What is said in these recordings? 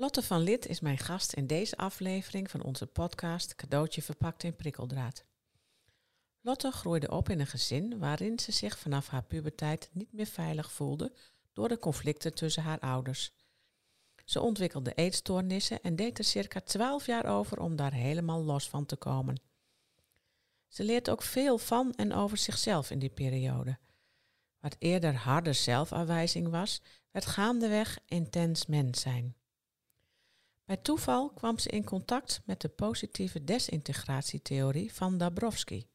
Lotte van Lid is mijn gast in deze aflevering van onze podcast Cadeautje verpakt in prikkeldraad. Lotte groeide op in een gezin waarin ze zich vanaf haar puberteit niet meer veilig voelde door de conflicten tussen haar ouders. Ze ontwikkelde eetstoornissen en deed er circa 12 jaar over om daar helemaal los van te komen. Ze leert ook veel van en over zichzelf in die periode. Wat eerder harde zelfafwijzing was, werd gaandeweg intens mens zijn. Bij toeval kwam ze in contact met de positieve desintegratietheorie van Dabrowski.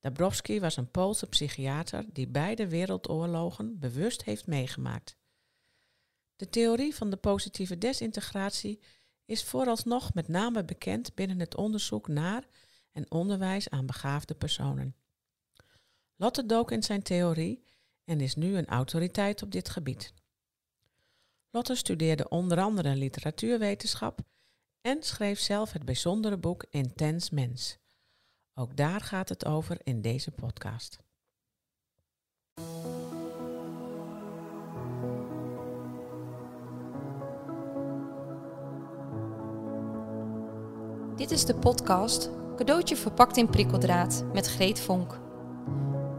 Dabrowski was een Poolse psychiater die beide wereldoorlogen bewust heeft meegemaakt. De theorie van de positieve desintegratie is vooralsnog met name bekend binnen het onderzoek naar en onderwijs aan begaafde personen. Lotte dook in zijn theorie en is nu een autoriteit op dit gebied. Lotte studeerde onder andere literatuurwetenschap en schreef zelf het bijzondere boek Intens Mens. Ook daar gaat het over in deze podcast. Dit is de podcast Cadeautje verpakt in prikkeldraad met Greet Vonk.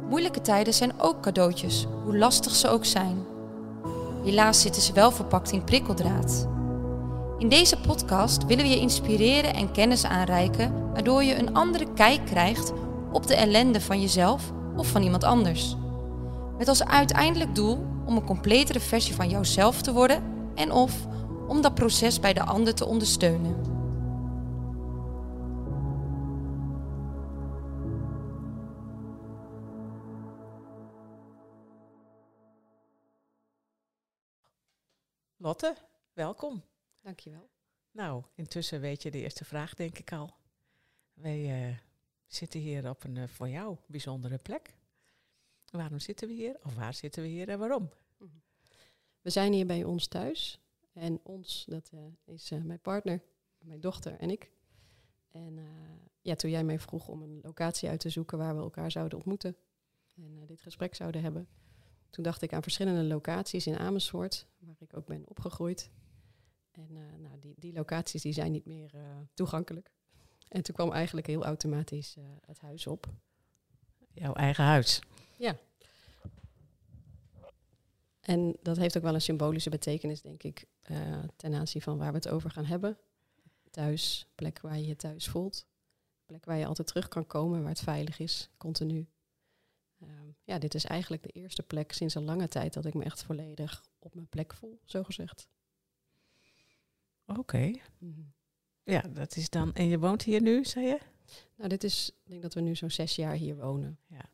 Moeilijke tijden zijn ook cadeautjes, hoe lastig ze ook zijn. Helaas zitten ze wel verpakt in prikkeldraad. In deze podcast willen we je inspireren en kennis aanreiken, waardoor je een andere kijk krijgt op de ellende van jezelf of van iemand anders. Met als uiteindelijk doel om een completere versie van jouzelf te worden en of om dat proces bij de ander te ondersteunen. Lotte, welkom. Dankjewel. Nou, intussen weet je de eerste vraag, denk ik al. Wij uh, zitten hier op een uh, voor jou bijzondere plek. Waarom zitten we hier? Of waar zitten we hier en waarom? We zijn hier bij ons thuis. En ons, dat uh, is mijn partner, mijn dochter en ik. En ja, toen jij mij vroeg om een locatie uit te zoeken waar we elkaar zouden ontmoeten en dit gesprek zouden hebben, toen dacht ik aan verschillende locaties in Amersfoort, waar ik ook ben opgegroeid. En uh, nou, die, die locaties die zijn niet meer uh, toegankelijk. En toen kwam eigenlijk heel automatisch uh, het huis op. Jouw eigen huis? Ja. En dat heeft ook wel een symbolische betekenis, denk ik, ten aanzien van waar we het over gaan hebben. Thuis, plek waar je je thuis voelt. Plek waar je altijd terug kan komen, waar het veilig is, continu. Ja, dit is eigenlijk de eerste plek sinds een lange tijd dat ik me echt volledig op mijn plek voel, zo gezegd. Oké. Okay. Mhm. Ja, dat is dan. En je woont hier nu, zei je? Nou, dit is, ik denk dat we nu zo'n zes jaar hier wonen. Ja.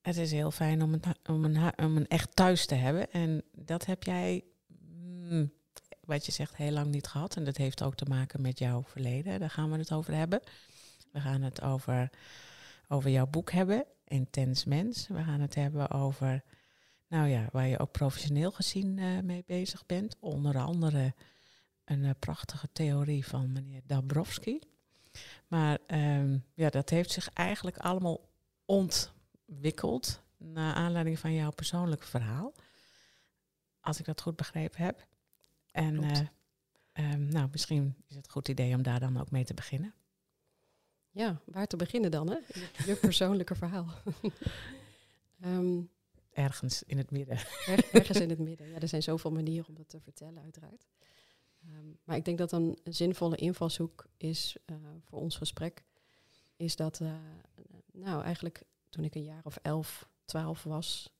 Het is heel fijn om een, om een, om een echt thuis te hebben. En dat heb jij, mm, wat je zegt, heel lang niet gehad. En dat heeft ook te maken met jouw verleden. Daar gaan we het over hebben. We gaan het over over jouw boek hebben, Intens Mens. We gaan het hebben over, nou ja, waar je ook professioneel gezien uh, mee bezig bent. Onder andere een uh, prachtige theorie van meneer Dabrowski. Maar um, ja, dat heeft zich eigenlijk allemaal ontwikkeld naar aanleiding van jouw persoonlijke verhaal. Als ik dat goed begrepen heb. En uh, um, nou, misschien is het een goed idee om daar dan ook mee te beginnen. Ja, waar te beginnen dan, hè? Je persoonlijke verhaal. um, ergens in het midden. ergens in het midden. Ja, er zijn zoveel manieren om dat te vertellen, uiteraard. Um, maar ik denk dat een, een zinvolle invalshoek is uh, voor ons gesprek, is dat, uh, nou eigenlijk toen ik een jaar of elf, twaalf was,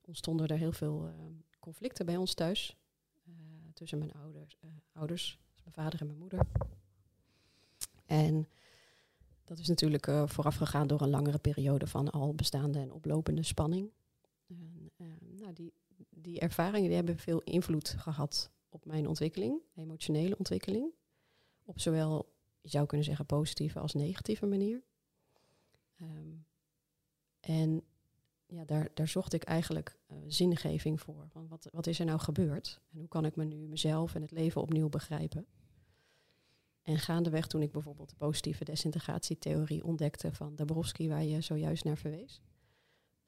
ontstonden er heel veel uh, conflicten bij ons thuis. tussen mijn ouders, ouders, mijn vader en mijn moeder. En dat is natuurlijk uh, voorafgegaan door een langere periode van al bestaande en oplopende spanning. Uh, nou, die, die ervaringen die hebben veel invloed gehad op mijn ontwikkeling, emotionele ontwikkeling. Op zowel, je zou kunnen zeggen, positieve als negatieve manier. Um, en ja, daar, daar zocht ik eigenlijk uh, zingeving voor. Van wat, wat is er nou gebeurd? En hoe kan ik me nu mezelf en het leven opnieuw begrijpen? En gaandeweg, toen ik bijvoorbeeld de positieve desintegratietheorie ontdekte van Dabrowski, waar je zojuist naar verwees,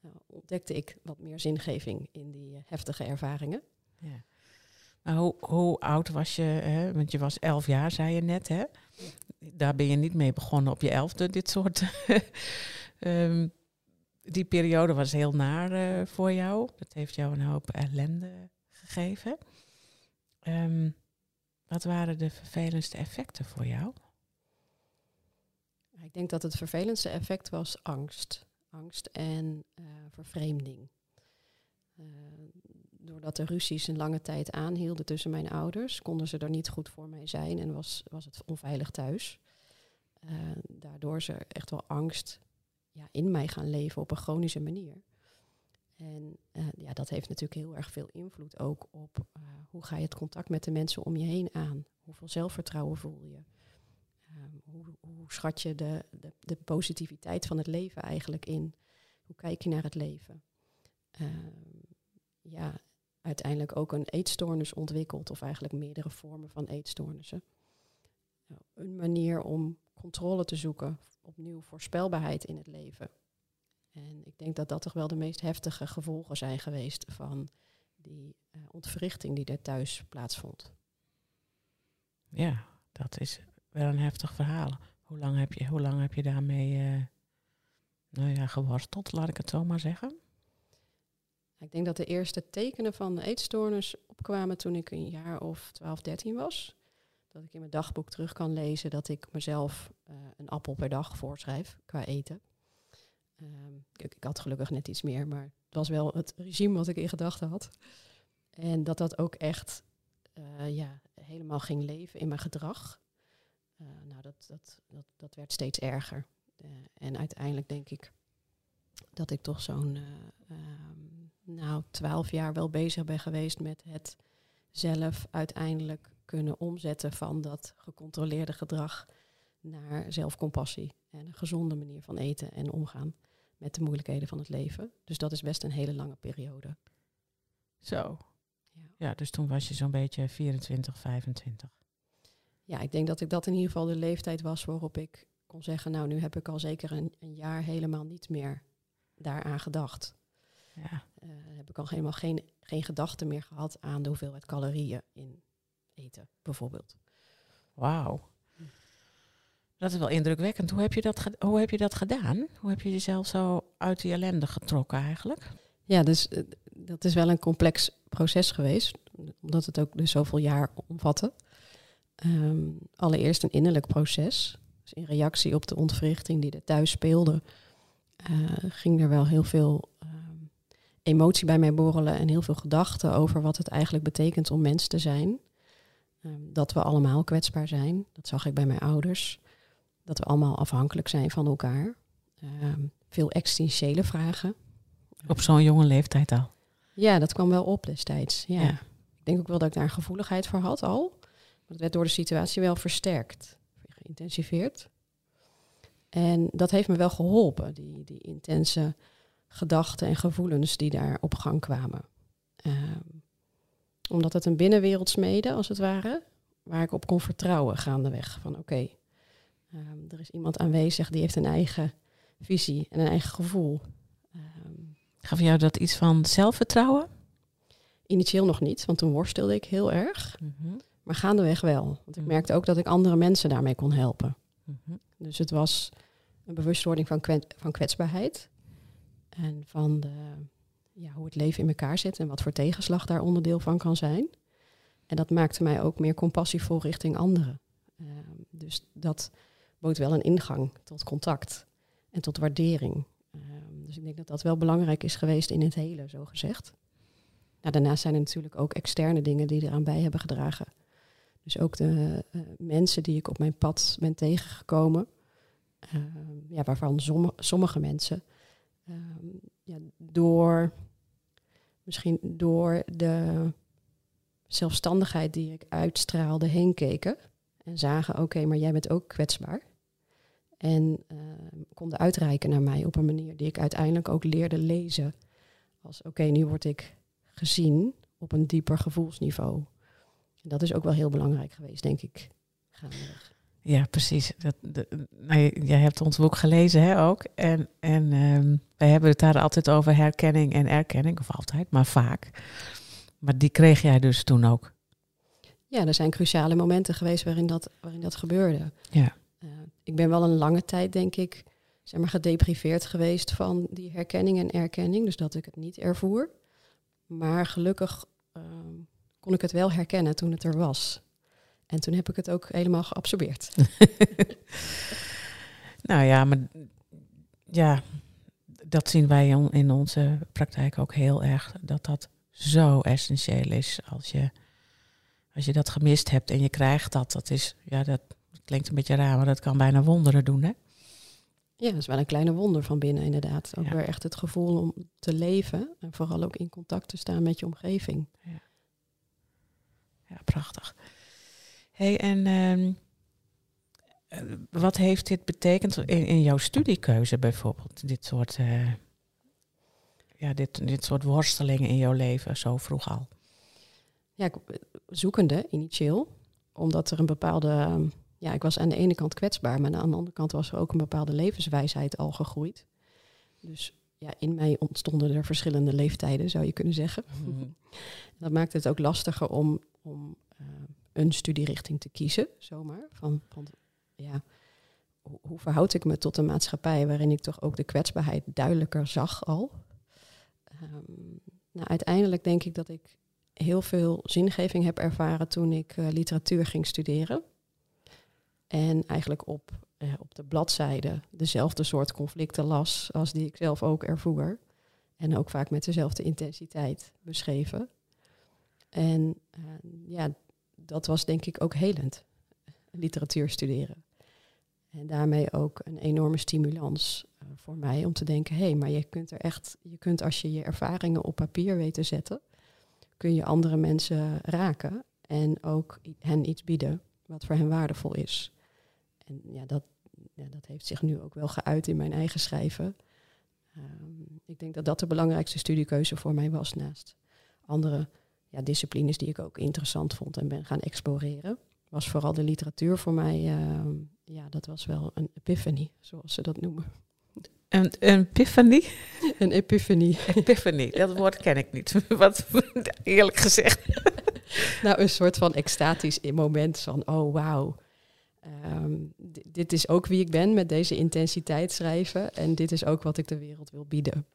uh, ontdekte ik wat meer zingeving in die uh, heftige ervaringen. Ja. Maar hoe, hoe oud was je? Hè? Want je was elf jaar, zei je net, hè? Daar ben je niet mee begonnen op je elfde, dit soort. Ehm, die periode was heel naar eh, voor jou. Dat heeft jou een hoop ellende gegeven. Ehm, wat waren de vervelendste effecten voor jou? Ik denk dat het vervelendste effect was angst. Angst en uh, vervreemding. Uh, doordat de ruzies een lange tijd aanhielden tussen mijn ouders, konden ze er niet goed voor mij zijn en was, was het onveilig thuis. Uh, daardoor er echt wel angst ja, in mij gaan leven op een chronische manier. En ja, dat heeft natuurlijk heel erg veel invloed ook op hoe ga je het contact met de mensen om je heen aan. Hoeveel zelfvertrouwen voel je. Um, hoe, hoe, schat je de, de, de, positiviteit van het leven eigenlijk in? Hoe kijk je naar het leven? Um, ja, uiteindelijk ook een eetstoornis ontwikkeld, of eigenlijk meerdere vormen van eetstoornissen. Nou, een manier om controle te zoeken, opnieuw voorspelbaarheid in het leven. En ik denk dat dat toch wel de meest heftige gevolgen zijn geweest van die uh, ontwrichting die er thuis plaatsvond. Ja, dat is wel een heftig verhaal. Hoe lang heb je, hoe lang heb je daarmee uh, nou ja, geworsteld, laat ik het zo maar zeggen? Ik denk dat de eerste tekenen van de eetstoornis opkwamen toen ik een jaar of 12, 13 was. Dat ik in mijn dagboek terug kan lezen dat ik mezelf uh, een appel per dag voorschrijf qua eten. Um, ik, ik, had gelukkig net iets meer, maar het was wel het regime wat ik in gedachten had. En dat dat ook echt uh, ja, helemaal ging leven in mijn gedrag. Uh, nou, dat, dat, dat, dat werd steeds erger. Uh, en uiteindelijk denk ik dat ik toch zo'n um, nou, twaalf jaar wel bezig ben geweest met het zelf uiteindelijk kunnen omzetten van dat gecontroleerde gedrag naar zelfcompassie en een gezonde manier van eten en omgaan met de moeilijkheden van het leven. Dus dat is best een hele lange periode. Zo. Ja, ja dus toen was je zo'n beetje 24, 25. Ja, ik denk dat ik dat in ieder geval de leeftijd was waarop ik kon zeggen, nou nu heb ik al zeker een, een jaar helemaal niet meer daaraan gedacht. Ja. Uh, heb ik al helemaal geen, geen gedachte meer gehad aan de hoeveelheid calorieën in eten, bijvoorbeeld. Wauw. Dat is wel indrukwekkend. Hoe heb, je dat hoe heb je dat gedaan? Hoe heb je jezelf zo uit die ellende getrokken eigenlijk? Ja, dus uh, dat is wel een complex proces geweest, omdat het ook dus zoveel jaar omvatte. Um, allereerst een innerlijk proces. Dus in reactie op de ontwrichting die er thuis speelde, uh, ging er wel heel veel um, emotie bij mij borrelen en heel veel gedachten over wat het eigenlijk betekent om mens te zijn. Um, dat we allemaal kwetsbaar zijn. Dat zag ik bij mijn ouders. Dat we allemaal afhankelijk zijn van elkaar. veel existentiële vragen. Op zo'n jonge leeftijd al? Ja, dat kwam wel op destijds. Ja. ja. Ik denk ook wel dat ik daar een gevoeligheid voor had al. Maar het werd door de situatie wel versterkt, geïntensiveerd. En dat heeft me wel geholpen, die, die intense gedachten en gevoelens die daar op gang kwamen. Um, omdat het een binnenwereld smeden, als het ware, waar ik op kon vertrouwen gaandeweg. Van oké, okay, um, er is iemand aanwezig die heeft een eigen visie en een eigen gevoel. Um, Gaf jou dat iets van zelfvertrouwen? Initieel nog niet, want toen worstelde ik heel erg. Mm -hmm. Maar gaandeweg wel. Want ik mhm. merkte ook dat ik andere mensen daarmee kon helpen. Mm -hmm. Dus het was een bewustwording van, van kwetsbaarheid. En van de, ja, hoe het leven in elkaar zit en wat voor tegenslag daar onderdeel van kan zijn. En dat maakte mij ook meer compassievol richting anderen. Uh, dus dat bood wel een ingang tot contact en tot waardering. Uh, dus ik denk dat dat wel belangrijk is geweest in het hele, zo gezegd. Nou, daarnaast zijn er natuurlijk ook externe dingen die eraan bij hebben gedragen. Dus ook de uh, mensen die ik op mijn pad ben tegengekomen. Uh, ja, waarvan somm sommige mensen uh, ja, door misschien door de zelfstandigheid die ik uitstraalde heen keken. En zagen, oké, maar jij bent ook kwetsbaar. En ehm, konden uitreiken naar mij op een manier die ik uiteindelijk ook leerde lezen. Als oké, nu word ik gezien op een dieper gevoelsniveau dat is ook wel heel belangrijk geweest, denk ik. Ja, precies. Dat, nou, jij hebt ons boek gelezen hè, ook. En, en um, wij hebben het daar altijd over herkenning en erkenning. Of altijd, maar vaak. Maar die kreeg jij dus toen ook ja, er zijn cruciale momenten geweest waarin dat, waarin dat gebeurde. Ja. Eh, ik ben wel een lange tijd, denk ik, zeg maar, gedepriveerd geweest van die herkenning en erkenning. Dus dat ik het niet ervoer. Maar gelukkig ehm, kon ik het wel herkennen toen het er was. En toen heb ik het ook helemaal geabsorbeerd. nou ja, maar ja, dat zien wij in- in onze praktijk ook heel erg. Dat dat zo essentieel is als je, als je dat gemist hebt en je krijgt dat. Dat is, ja, dat klinkt een beetje raar, maar dat kan bijna wonderen doen, hè? Ja, dat is wel een kleine wonder van binnen inderdaad. Ook Ja. weer echt het gevoel om te leven en vooral ook in contact te staan met je omgeving. Ja, prachtig. hey, en ehm, eh, wat heeft dit betekend in, in jouw studiekeuze bijvoorbeeld? Dit soort, eh, ja, dit, dit soort worstelingen in jouw leven zo vroeg al. Ja, ik, zoekende initieel, omdat er een bepaalde, ehm, ja, ik was aan de ene kant kwetsbaar, maar aan de andere kant was er ook een bepaalde levenswijsheid al gegroeid. Dus ja, in mij ontstonden er verschillende leeftijden, zou je kunnen zeggen. Dat maakt het ook lastiger om, om eh, een studierichting te kiezen, zomaar. Van, van ja, hoe, hoe verhoud ik me tot een maatschappij waarin ik toch ook de kwetsbaarheid duidelijker zag al. Ehm, nou, uiteindelijk denk ik dat ik heel veel zingeving heb ervaren toen ik eh, literatuur ging studeren. En eigenlijk op, eh, op de bladzijde dezelfde soort conflicten las als die ik zelf ook ervoer. En ook vaak met dezelfde intensiteit beschreven. En eh, ja, dat was denk ik ook helend, literatuur studeren. En daarmee ook een enorme stimulans voor mij om te denken, hé, hey, maar je kunt er echt, je kunt als je je ervaringen op papier weet te zetten, kun je andere mensen raken en ook hen iets bieden wat voor hen waardevol is. En ja, dat, ja, dat heeft zich nu ook wel geuit in mijn eigen schrijven. Ehm, ik denk dat dat de belangrijkste studiekeuze voor mij was, naast andere ja, disciplines die ik ook interessant vond en ben gaan exploreren. Was vooral de literatuur voor mij, ehm, ja, dat was wel een epiphany, zoals ze dat noemen. Een, een epiphany? Een epiphany. Epiphany, dat woord ken ik niet. Wat eerlijk gezegd. Nou, een soort van extatisch moment van, oh wauw. Ehm, di- dit is ook wie ik ben met deze intensiteit schrijven. En dit is ook wat ik de wereld wil bieden.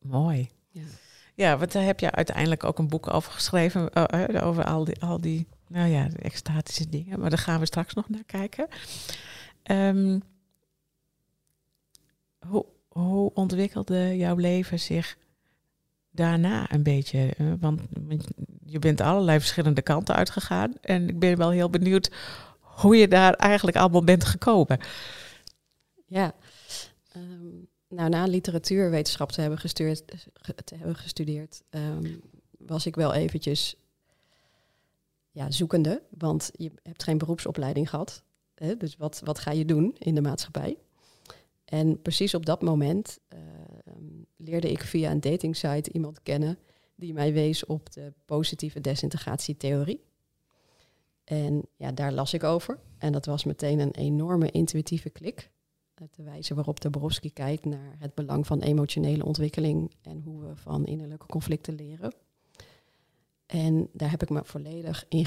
Mooi. Ja. Ja, want daar heb je uiteindelijk ook een boek over geschreven. eh, eh, over al die, al die nou ja, extatische dingen. Maar daar gaan we straks nog naar kijken. Ehm, hoe, hoe ontwikkelde jouw leven zich daarna een beetje? eh, want, je bent allerlei verschillende kanten uitgegaan. En ik ben wel heel benieuwd hoe je daar eigenlijk allemaal bent gekomen. Ja. Ehm, nou, na literatuurwetenschap te hebben gestudeerd, ge- te hebben gestudeerd ehm, was ik wel eventjes ja, zoekende. Want je hebt geen beroepsopleiding gehad. Hè? Dus wat, wat ga je doen in de maatschappij? En precies op dat moment ehm, leerde ik via een datingsite iemand kennen die mij wees op de positieve desintegratietheorie. En ja, daar las ik over. En dat was meteen een enorme intuïtieve klik. Eh, De wijze waarop de Borowski kijkt naar het belang van emotionele ontwikkeling en hoe we van innerlijke conflicten leren. En daar heb ik me volledig in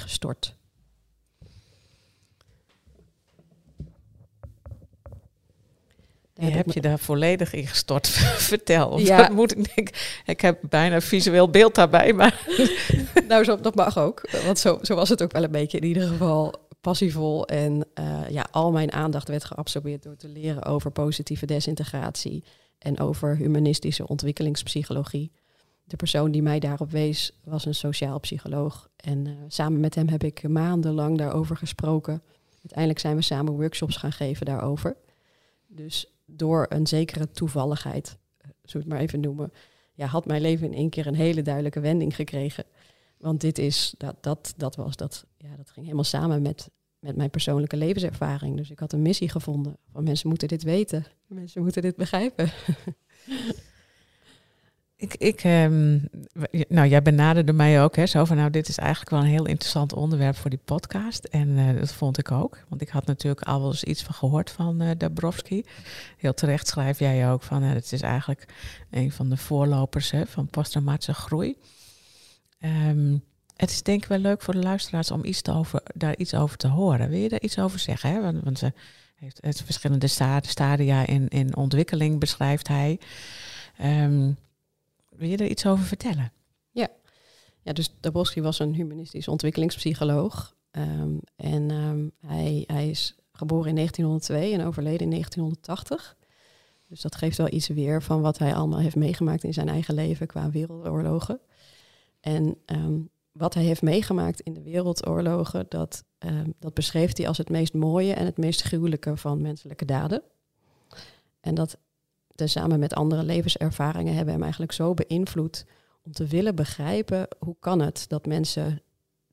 Je Daar heb je me- daar volledig in gestort. Vertel. Ja. dat moet ik. Ik heb bijna visueel beeld daarbij, maar nou, zo, dat mag ook. Want zo, zo was het ook wel een beetje in ieder geval passievol. En eh, ja, al mijn aandacht werd geabsorbeerd door te leren over positieve desintegratie en over humanistische ontwikkelingspsychologie. De persoon die mij daarop wees was een sociaal psycholoog. En eh, samen met hem heb ik maandenlang daarover gesproken. Uiteindelijk zijn we samen workshops gaan geven daarover. Dus door een zekere toevalligheid, eh, we het maar even noemen, ja, had mijn leven in één keer een hele duidelijke wending gekregen. Want dit is, dat, dat, dat was, dat, ja, dat ging helemaal samen met, met mijn persoonlijke levenservaring. Dus ik had een missie gevonden. Van mensen moeten dit weten. Mensen moeten dit begrijpen. ik, ehm, nou, jij benaderde mij ook, hè, zo van, nou, dit is eigenlijk wel een heel interessant onderwerp voor die podcast. En eh, dat vond ik ook, want ik had natuurlijk al wel eens iets van gehoord van eh Dabrowski. Heel terecht schrijf jij ook van, eh, het is eigenlijk een van de voorlopers hè, van posttraumatische groei. Ehm, het is denk ik wel leuk voor de luisteraars om iets te over, daar iets over te horen. Wil je daar iets over zeggen? Hè? Want, want ze heeft het verschillende stadia in, in ontwikkeling, beschrijft hij. Ehm, wil je er iets over vertellen? Ja, ja dus Dabrowski was een humanistisch ontwikkelingspsycholoog. Ehm, en ehm, hij, hij is geboren in 1902 en overleden in 1980. Dus dat geeft wel iets weer van wat hij allemaal heeft meegemaakt in zijn eigen leven qua wereldoorlogen. En ehm, wat hij heeft meegemaakt in de wereldoorlogen, dat, dat beschreef hij als het meest mooie en het meest gruwelijke van menselijke daden. En dat tezamen met andere levenservaringen hebben hem eigenlijk zo beïnvloed om te willen begrijpen hoe kan het dat mensen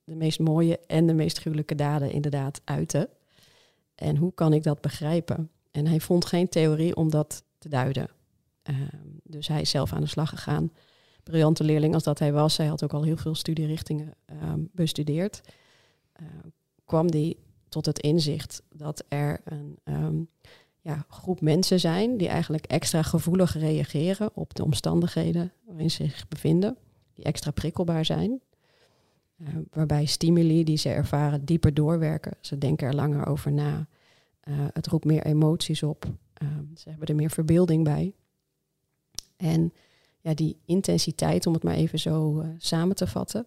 de meest mooie en de meest gruwelijke daden inderdaad uiten. En hoe kan ik dat begrijpen? En hij vond geen theorie om dat te duiden. Uh, dus hij is zelf aan de slag gegaan. Briljante leerling als dat hij was, hij had ook al heel veel studierichtingen uh, bestudeerd. Uh, kwam hij tot het inzicht dat er een ja, groep mensen zijn die eigenlijk extra gevoelig reageren op de omstandigheden waarin ze zich bevinden, die extra prikkelbaar zijn. Uh, waarbij stimuli die ze ervaren dieper doorwerken. Ze denken er langer over na. Uh, het roept meer emoties op. Uh, ze hebben er meer verbeelding bij. En ja, die intensiteit, om het maar even zo samen te vatten,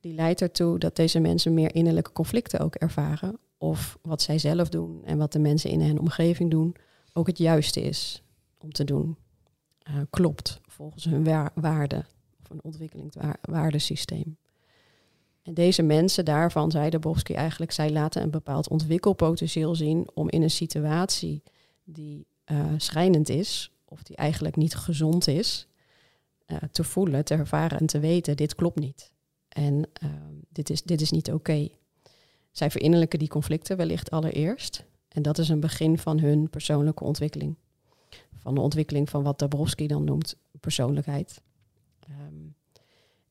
die leidt ertoe dat deze mensen meer innerlijke conflicten ook ervaren. Of wat zij zelf doen en wat de mensen in hun omgeving doen, ook het juiste is om te doen. klopt volgens hun wa waarde of een ontwikkelingswaardesysteem. En deze mensen daarvan, zei de Bobski eigenlijk, zij laten een bepaald ontwikkelpotentieel zien om in een situatie die uh, schrijnend is, of die eigenlijk niet gezond is, uh, te voelen, te ervaren en te weten, dit klopt niet. En uh, dit, is, dit is niet oké. Zij verinnerlijken die conflicten wellicht allereerst. En dat is een begin van hun persoonlijke ontwikkeling. Van de ontwikkeling van wat Dabrowski dan noemt persoonlijkheid. Um,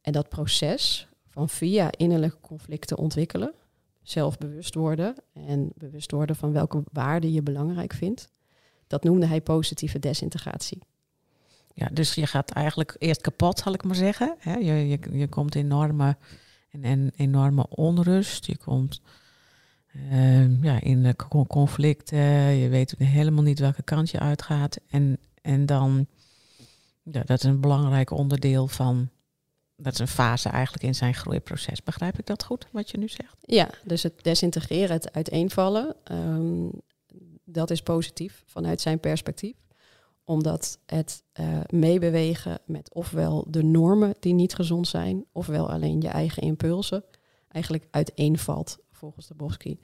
en dat proces van via innerlijke conflicten ontwikkelen, zelfbewust worden en bewust worden van welke waarden je belangrijk vindt. Dat noemde hij positieve desintegratie. Ja, dus je gaat eigenlijk eerst kapot, zal ik maar zeggen. je, je, je komt enorme, in, enorme onrust. Je komt uh, ja, in conflicten. Je weet helemaal niet welke kant je uitgaat. En, en dan, ja, dat is een belangrijk onderdeel van dat is een fase eigenlijk in zijn groeiproces. Begrijp ik dat goed, wat je nu zegt? Ja, dus het desintegreren, het uiteenvallen, um, dat is positief vanuit zijn perspectief. Omdat het uh, meebewegen met ofwel de normen die niet gezond zijn, ofwel alleen je eigen impulsen, eigenlijk uiteenvalt, volgens de.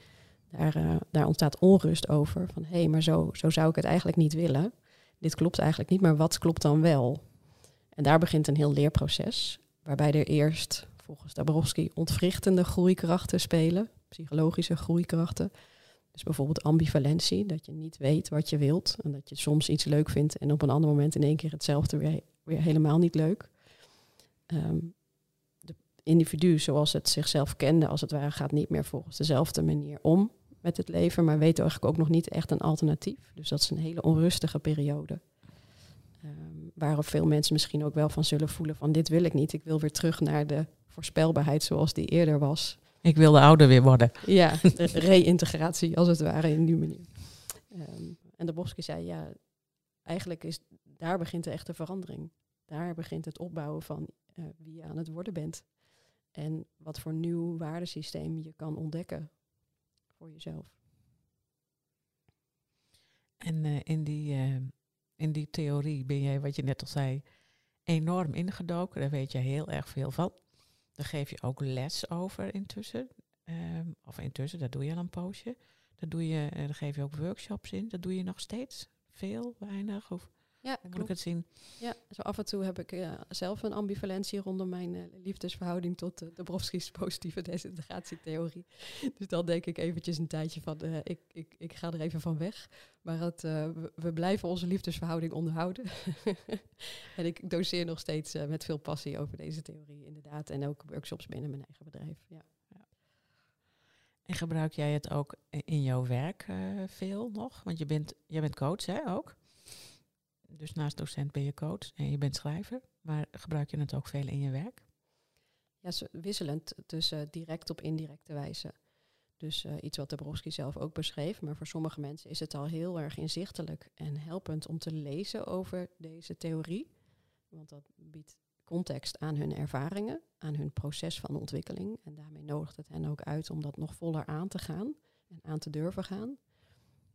Daar, uh, daar ontstaat onrust over. Van hé, hey, maar zo, zo zou ik het eigenlijk niet willen. Dit klopt eigenlijk niet, maar wat klopt dan wel? En daar begint een heel leerproces waarbij er eerst, volgens Dabrowski, ontwrichtende groeikrachten spelen, psychologische groeikrachten. Dus bijvoorbeeld ambivalentie, dat je niet weet wat je wilt en dat je soms iets leuk vindt en op een ander moment in één keer hetzelfde weer, helemaal niet leuk. Um, individu zoals het zichzelf kende, als het ware, gaat niet meer volgens dezelfde manier om met het leven, maar weet eigenlijk ook nog niet echt een alternatief. Dus dat is een hele onrustige periode. Um, waarop veel mensen misschien ook wel van zullen voelen van dit wil ik niet. Ik wil weer terug naar de voorspelbaarheid zoals die eerder was. Ik wil de ouder weer worden. Ja, de reïntegratie als het ware in die manier. Um, en de Boske zei, ja, eigenlijk is daar begint de echte verandering. Daar begint het opbouwen van uh, wie je aan het worden bent. En wat voor nieuw waardesysteem je kan ontdekken voor jezelf. En uh, in die uh, in die theorie ben jij, wat je net al zei, enorm ingedoken. Daar weet je heel erg veel van. Daar geef je ook les over intussen. Um, of intussen, dat doe je al een poosje. Daar, doe je, uh, daar geef je ook workshops in. Dat doe je nog steeds? Veel, weinig? Of ja, moet ik het zien? Ja, zo af en toe heb ik uh, zelf een ambivalentie rondom mijn uh, liefdesverhouding tot uh, Dabrowski's positieve desintegratietheorie. Dus dan denk ik eventjes een tijdje van, ik, ik, ik ga er even van weg. Maar het, we, we, blijven onze liefdesverhouding onderhouden. en ik doseer nog steeds met veel passie over deze theorie, inderdaad. En ook workshops binnen mijn eigen bedrijf. Ja. ja. En gebruik jij het ook in jouw werk veel nog? Want je bent, jij bent coach, hè, ook? Dus naast docent ben je coach en je bent schrijver, maar gebruik je het ook veel in je werk? Ja, wisselend tussen direct op indirecte wijze. Dus eh, iets wat Dabrowski zelf ook beschreef. Maar voor sommige mensen is het al heel erg inzichtelijk en helpend om te lezen over deze theorie. Want dat biedt context aan hun ervaringen, aan hun proces van ontwikkeling. En daarmee nodigt het hen ook uit om dat nog voller aan te gaan en aan te durven gaan.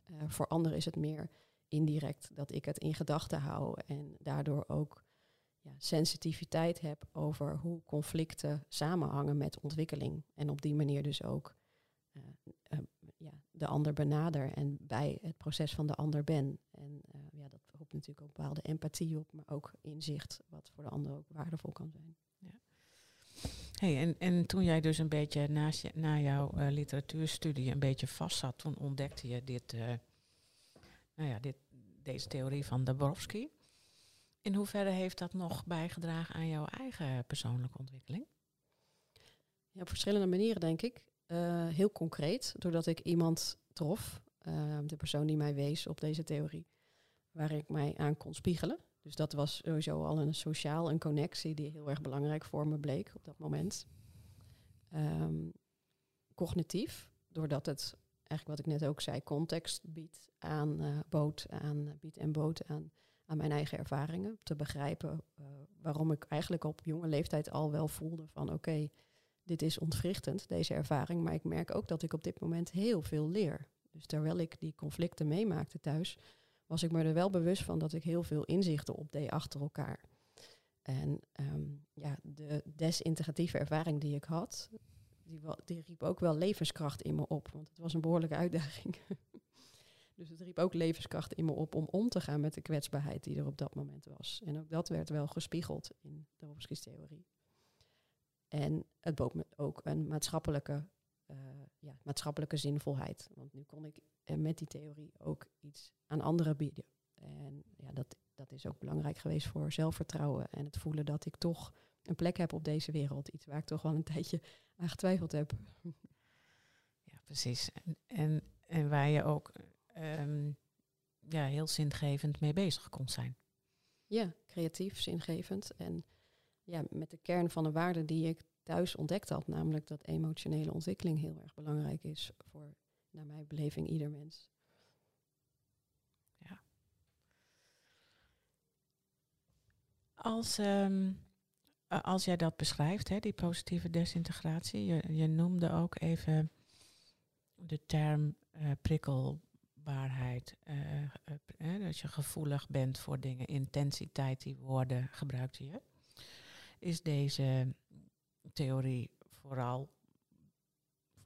Eh, voor anderen is het meer indirect dat ik het in gedachten hou en daardoor ook ja, sensitiviteit heb over hoe conflicten samenhangen met ontwikkeling. En op die manier dus ook eh, eh, ja, de ander benader en bij het proces van de ander ben. En eh, ja, dat roept natuurlijk ook bepaalde empathie op, maar ook inzicht, wat voor de ander ook waardevol kan zijn. Hey, en, en toen jij dus een beetje naast je, na jouw literatuurstudie een beetje vast zat, toen ontdekte je dit, nou ja, dit, deze theorie van Dabrowski. In hoeverre heeft dat nog bijgedragen aan jouw eigen persoonlijke ontwikkeling? Ja, op verschillende manieren denk ik. Eh, heel concreet, doordat ik iemand trof, eh, de persoon die mij wees op deze theorie, waar ik mij aan kon spiegelen. Dus dat was sowieso al een sociaal, een connectie die heel erg belangrijk voor me bleek op dat moment. Ehm, cognitief, doordat het eigenlijk wat ik net ook zei, context biedt aan, eh, bood aan, biedt en bood aan, aan mijn eigen ervaringen. Te begrijpen eh, waarom ik eigenlijk op jonge leeftijd al wel voelde van oké, dit is ontwrichtend, deze ervaring. Maar ik merk ook dat ik op dit moment heel veel leer. Dus terwijl ik die conflicten meemaakte thuis, was ik me er wel bewust van dat ik heel veel inzichten opdeed achter elkaar. En ehm, ja, de desintegratieve ervaring die ik had, die, die riep ook wel levenskracht in me op. Want het was een behoorlijke uitdaging. dus het riep ook levenskracht in me op om om te gaan met de kwetsbaarheid die er op dat moment was. En ook dat werd wel gespiegeld in Dabrowski's theorie. En het bood me ook een maatschappelijke, eh, ja, maatschappelijke zinvolheid. Want nu kon ik eh, met die theorie ook iets aan anderen bieden. En ja, dat, dat is ook belangrijk geweest voor zelfvertrouwen en het voelen dat ik toch een plek heb op deze wereld. Iets waar ik toch wel een tijdje aan getwijfeld heb. Ja, precies. En, en, waar je ook ehm, ja, heel zingevend mee bezig kon zijn. Ja, creatief, zingevend. En ja, met de kern van de waarden die ik thuis ontdekt had. Namelijk dat emotionele ontwikkeling heel erg belangrijk is voor, naar mijn beleving, ieder mens. Als, ehm, eh, als jij dat beschrijft, hè, die positieve desintegratie, je, je noemde ook even de term eh, prikkelbaarheid. eh, eh, pr- hè, dat je gevoelig bent voor dingen, intensiteit, die woorden gebruikte je. Is deze theorie vooral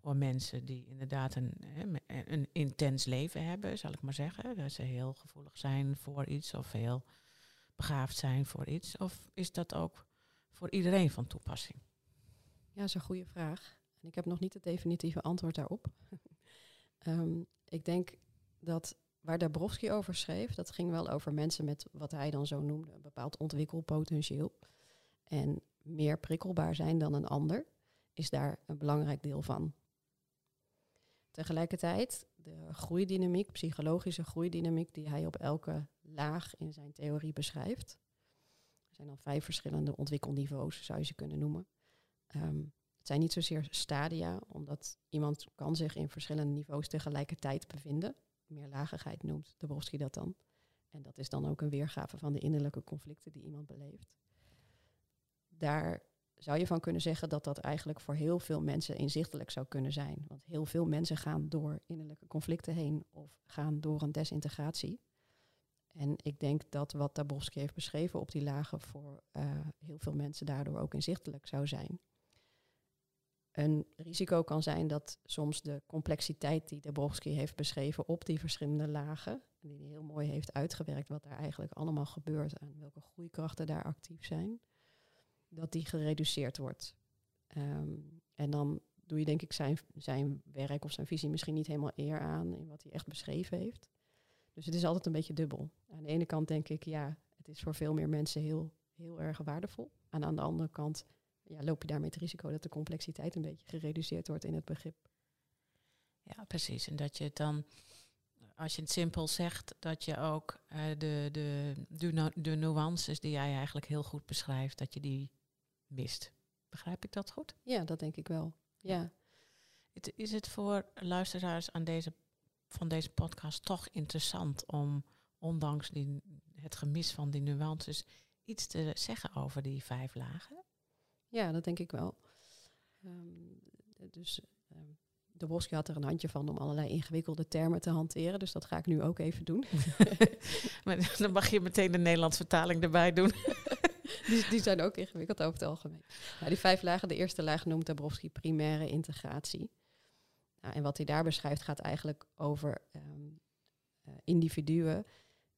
voor mensen die inderdaad een, een intens leven hebben, zal ik maar zeggen. Dat ze heel gevoelig zijn voor iets of heel begaafd zijn voor iets? Of is dat ook voor iedereen van toepassing? Ja, dat is een goede vraag. En ik heb nog niet het definitieve antwoord daarop. Ehm, ik denk dat waar Dabrowski over schreef, dat ging wel over mensen met wat hij dan zo noemde, een bepaald ontwikkelpotentieel. En meer prikkelbaar zijn dan een ander, is daar een belangrijk deel van. Tegelijkertijd, de groeidynamiek, psychologische groeidynamiek, die hij op elke laag in zijn theorie beschrijft. Zijn dan vijf verschillende ontwikkelniveaus, zou je ze kunnen noemen. Ehm, het zijn niet zozeer stadia, omdat iemand kan zich in verschillende niveaus tegelijkertijd bevinden. Meerlagigheid noemt Dabrowski dat dan. En dat is dan ook een weergave van de innerlijke conflicten die iemand beleeft. Daar zou je van kunnen zeggen dat dat eigenlijk voor heel veel mensen inzichtelijk zou kunnen zijn. Want heel veel mensen gaan door innerlijke conflicten heen of gaan door een desintegratie. En ik denk dat wat Dabrowski heeft beschreven op die lagen voor eh, heel veel mensen daardoor ook inzichtelijk zou zijn. Een risico kan zijn dat soms de complexiteit die Dabrowski heeft beschreven op die verschillende lagen, die hij heel mooi heeft uitgewerkt, wat daar eigenlijk allemaal gebeurt en welke groeikrachten daar actief zijn, dat die gereduceerd wordt. Ehm, en dan doe je denk ik zijn, zijn werk of zijn visie misschien niet helemaal eer aan in wat hij echt beschreven heeft. Dus het is altijd een beetje dubbel. Aan de ene kant denk ik, ja, het is voor veel meer mensen heel, heel erg waardevol. En aan de andere kant ja, loop je daarmee het risico dat de complexiteit een beetje gereduceerd wordt in het begrip. Ja, precies. En dat je het dan, als je het simpel zegt, dat je ook eh, de, de, de, nu- de nuances die jij eigenlijk heel goed beschrijft, dat je die mist. Begrijp ik dat goed? Ja, dat denk ik wel. Ja. Het- Is het voor luisteraars aan deze, van deze podcast toch interessant om, ondanks die, het gemis van die nuances, iets te zeggen over die vijf lagen? Ja, dat denk ik wel. Ehm, dus ehm de Boski had er een handje van om allerlei ingewikkelde termen te hanteren. Dus dat ga ik nu ook even doen. Maar dan mag je meteen de Nederlandse vertaling erbij doen. die, die zijn ook ingewikkeld over het algemeen. Nou, die vijf lagen, de eerste laag noemt Dabrowski primaire integratie. Nou, en wat hij daar beschrijft gaat eigenlijk over ehm, eh, individuen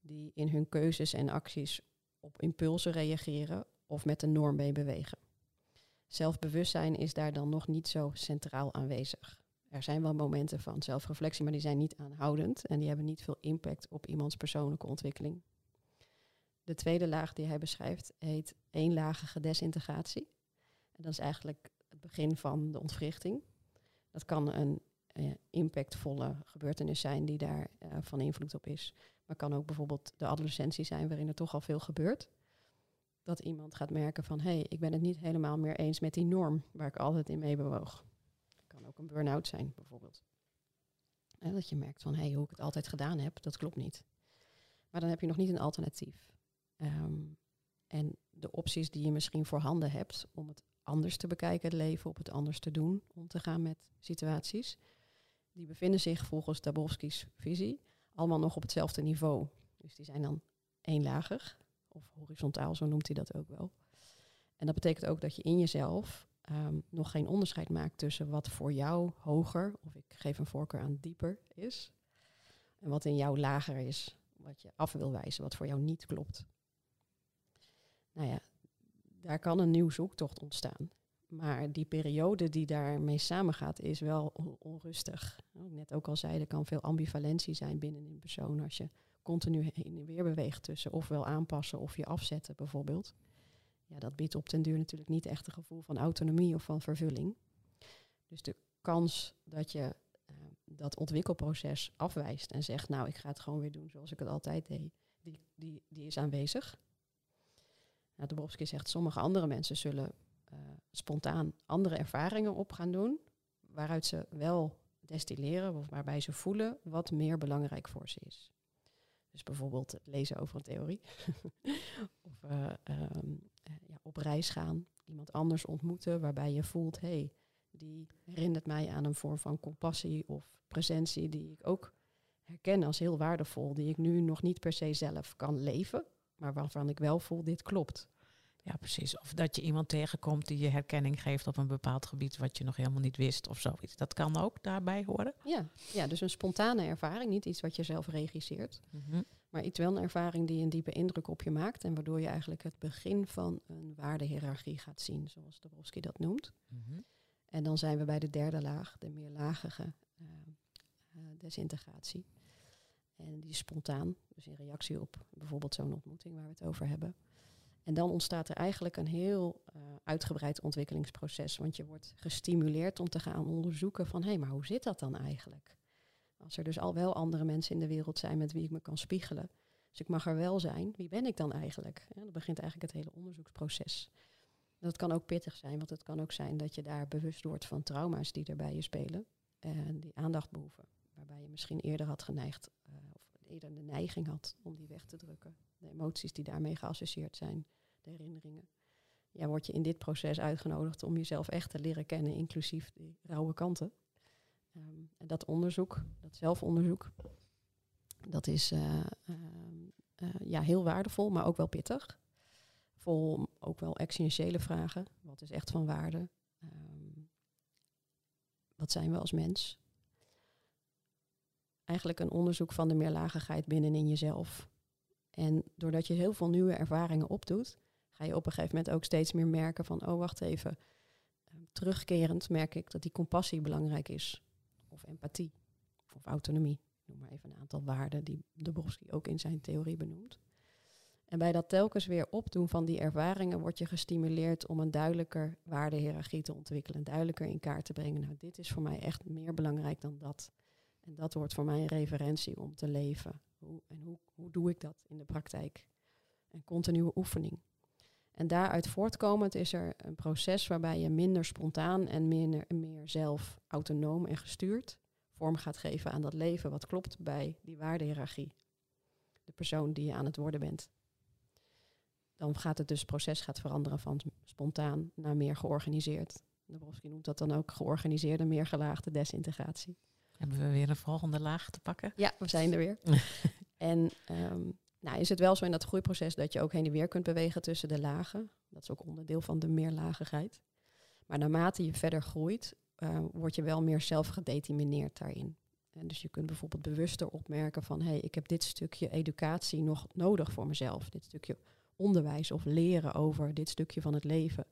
die in hun keuzes en acties op impulsen reageren of met de norm mee bewegen. Zelfbewustzijn is daar dan nog niet zo centraal aanwezig. Er zijn wel momenten van zelfreflectie, maar die zijn niet aanhoudend en die hebben niet veel impact op iemands persoonlijke ontwikkeling. De tweede laag die hij beschrijft heet eenlagige desintegratie. En dat is eigenlijk het begin van de ontwrichting. Dat kan een impactvolle gebeurtenis zijn die daar eh, van invloed op is. Maar kan ook bijvoorbeeld de adolescentie zijn waarin er toch al veel gebeurt. Dat iemand gaat merken van hé, hey, ik ben het niet helemaal meer eens met die norm waar ik altijd in mee bewoog. Kan ook een burn-out zijn bijvoorbeeld. En dat je merkt van hé, hey, hoe ik het altijd gedaan heb, dat klopt niet. Maar dan heb je nog niet een alternatief. Ehm, en de opties die je misschien voorhanden hebt om het anders te bekijken, het leven, op het anders te doen, om te gaan met situaties, die bevinden zich volgens Dabrowski's visie allemaal nog op hetzelfde niveau. Dus die zijn dan eenlagig, of horizontaal, zo noemt hij dat ook wel. En dat betekent ook dat je in jezelf ehm, nog geen onderscheid maakt tussen wat voor jou hoger, of ik geef een voorkeur aan dieper is, en wat in jou lager is, wat je af wil wijzen, wat voor jou niet klopt. Nou ja, daar kan een nieuw zoektocht ontstaan. Maar die periode die daarmee samengaat is wel on- onrustig. Ik net ook al zei, er kan veel ambivalentie zijn binnen een persoon als je continu heen en weer beweegt tussen ofwel aanpassen of je afzetten bijvoorbeeld. Ja, dat biedt op den duur natuurlijk niet echt een gevoel van autonomie of van vervulling. Dus de kans dat je eh, dat ontwikkelproces afwijst en zegt, nou ik ga het gewoon weer doen zoals ik het altijd deed, die, die, die is aanwezig. Nou, Dabrowski zegt, sommige andere mensen zullen spontaan andere ervaringen op gaan doen, waaruit ze wel destilleren, of waarbij ze voelen wat meer belangrijk voor ze is. Dus bijvoorbeeld het lezen over een theorie, of eh, ehm, eh, ja, op reis gaan, iemand anders ontmoeten, waarbij je voelt, hé, hey, die herinnert mij aan een vorm van compassie of presentie die ik ook herken als heel waardevol, die ik nu nog niet per se zelf kan leven, maar waarvan ik wel voel, dit klopt. Ja, precies. Of dat je iemand tegenkomt die je herkenning geeft op een bepaald gebied wat je nog helemaal niet wist of zoiets. Dat kan ook daarbij horen. Ja, ja, dus een spontane ervaring, niet iets wat je zelf regisseert, Mhm. maar iets wel een ervaring die een diepe indruk op je maakt en waardoor je eigenlijk het begin van een waardehiërarchie gaat zien, zoals Dabrowski dat noemt. Mhm. En dan zijn we bij de derde laag, de meerlagige eh, eh, desintegratie. En die is spontaan, dus in reactie op bijvoorbeeld zo'n ontmoeting waar we het over hebben. En dan ontstaat er eigenlijk een heel eh, uitgebreid ontwikkelingsproces. Want je wordt gestimuleerd om te gaan onderzoeken van... hé, hey, maar hoe zit dat dan eigenlijk? Als er dus al wel andere mensen in de wereld zijn met wie ik me kan spiegelen... dus ik mag er wel zijn, wie ben ik dan eigenlijk? Ja, dan begint eigenlijk het hele onderzoeksproces. Dat kan ook pittig zijn, want het kan ook zijn dat je daar bewust wordt van trauma's die er bij je spelen. En die aandacht behoeven. Waarbij je misschien eerder had geneigd, eh, eerder de neiging had om die weg te drukken. De emoties die daarmee geassocieerd zijn, de herinneringen. Ja, word je in dit proces uitgenodigd om jezelf echt te leren kennen, inclusief die rauwe kanten. Ehm, en dat onderzoek, dat zelfonderzoek, dat is eh, ehm, eh, ja, heel waardevol, maar ook wel pittig. Vol ook wel existentiële vragen. Wat is echt van waarde? Ehm, wat zijn we als mens? Eigenlijk een onderzoek van de meerlagigheid binnenin jezelf. En doordat je heel veel nieuwe ervaringen opdoet, ga je op een gegeven moment ook steeds meer merken van, oh wacht even, Ehm, terugkerend merk ik dat die compassie belangrijk is. Of empathie, of autonomie. Noem maar even een aantal waarden die Dabrowski ook in zijn theorie benoemt. En bij dat telkens weer opdoen van die ervaringen word je gestimuleerd om een duidelijker waardehiërarchie te ontwikkelen. Duidelijker in kaart te brengen. Nou, dit is voor mij echt meer belangrijk dan dat. En dat wordt voor mij een referentie om te leven. Hoe, en hoe, hoe doe ik dat in de praktijk? Een continue oefening. En daaruit voortkomend is er een proces waarbij je minder spontaan en meer zelf autonoom en gestuurd vorm gaat geven aan dat leven wat klopt bij die waardehierarchie. De persoon die je aan het worden bent. Dan gaat het dus proces gaat veranderen van spontaan naar meer georganiseerd. Dabrowski noemt dat dan ook georganiseerde, meer gelaagde desintegratie. Hebben we weer een volgende laag te pakken? Ja, we zijn er weer. en ehm, nou, is het wel zo in dat groeiproces dat je ook heen en weer kunt bewegen tussen de lagen. Dat is ook onderdeel van de meerlagigheid. Maar naarmate je verder groeit, uh, word je wel meer zelf gedetermineerd daarin. En dus je kunt bijvoorbeeld bewuster opmerken van hé, hey, ik heb dit stukje educatie nog nodig voor mezelf. Dit stukje onderwijs of leren over dit stukje van het leven.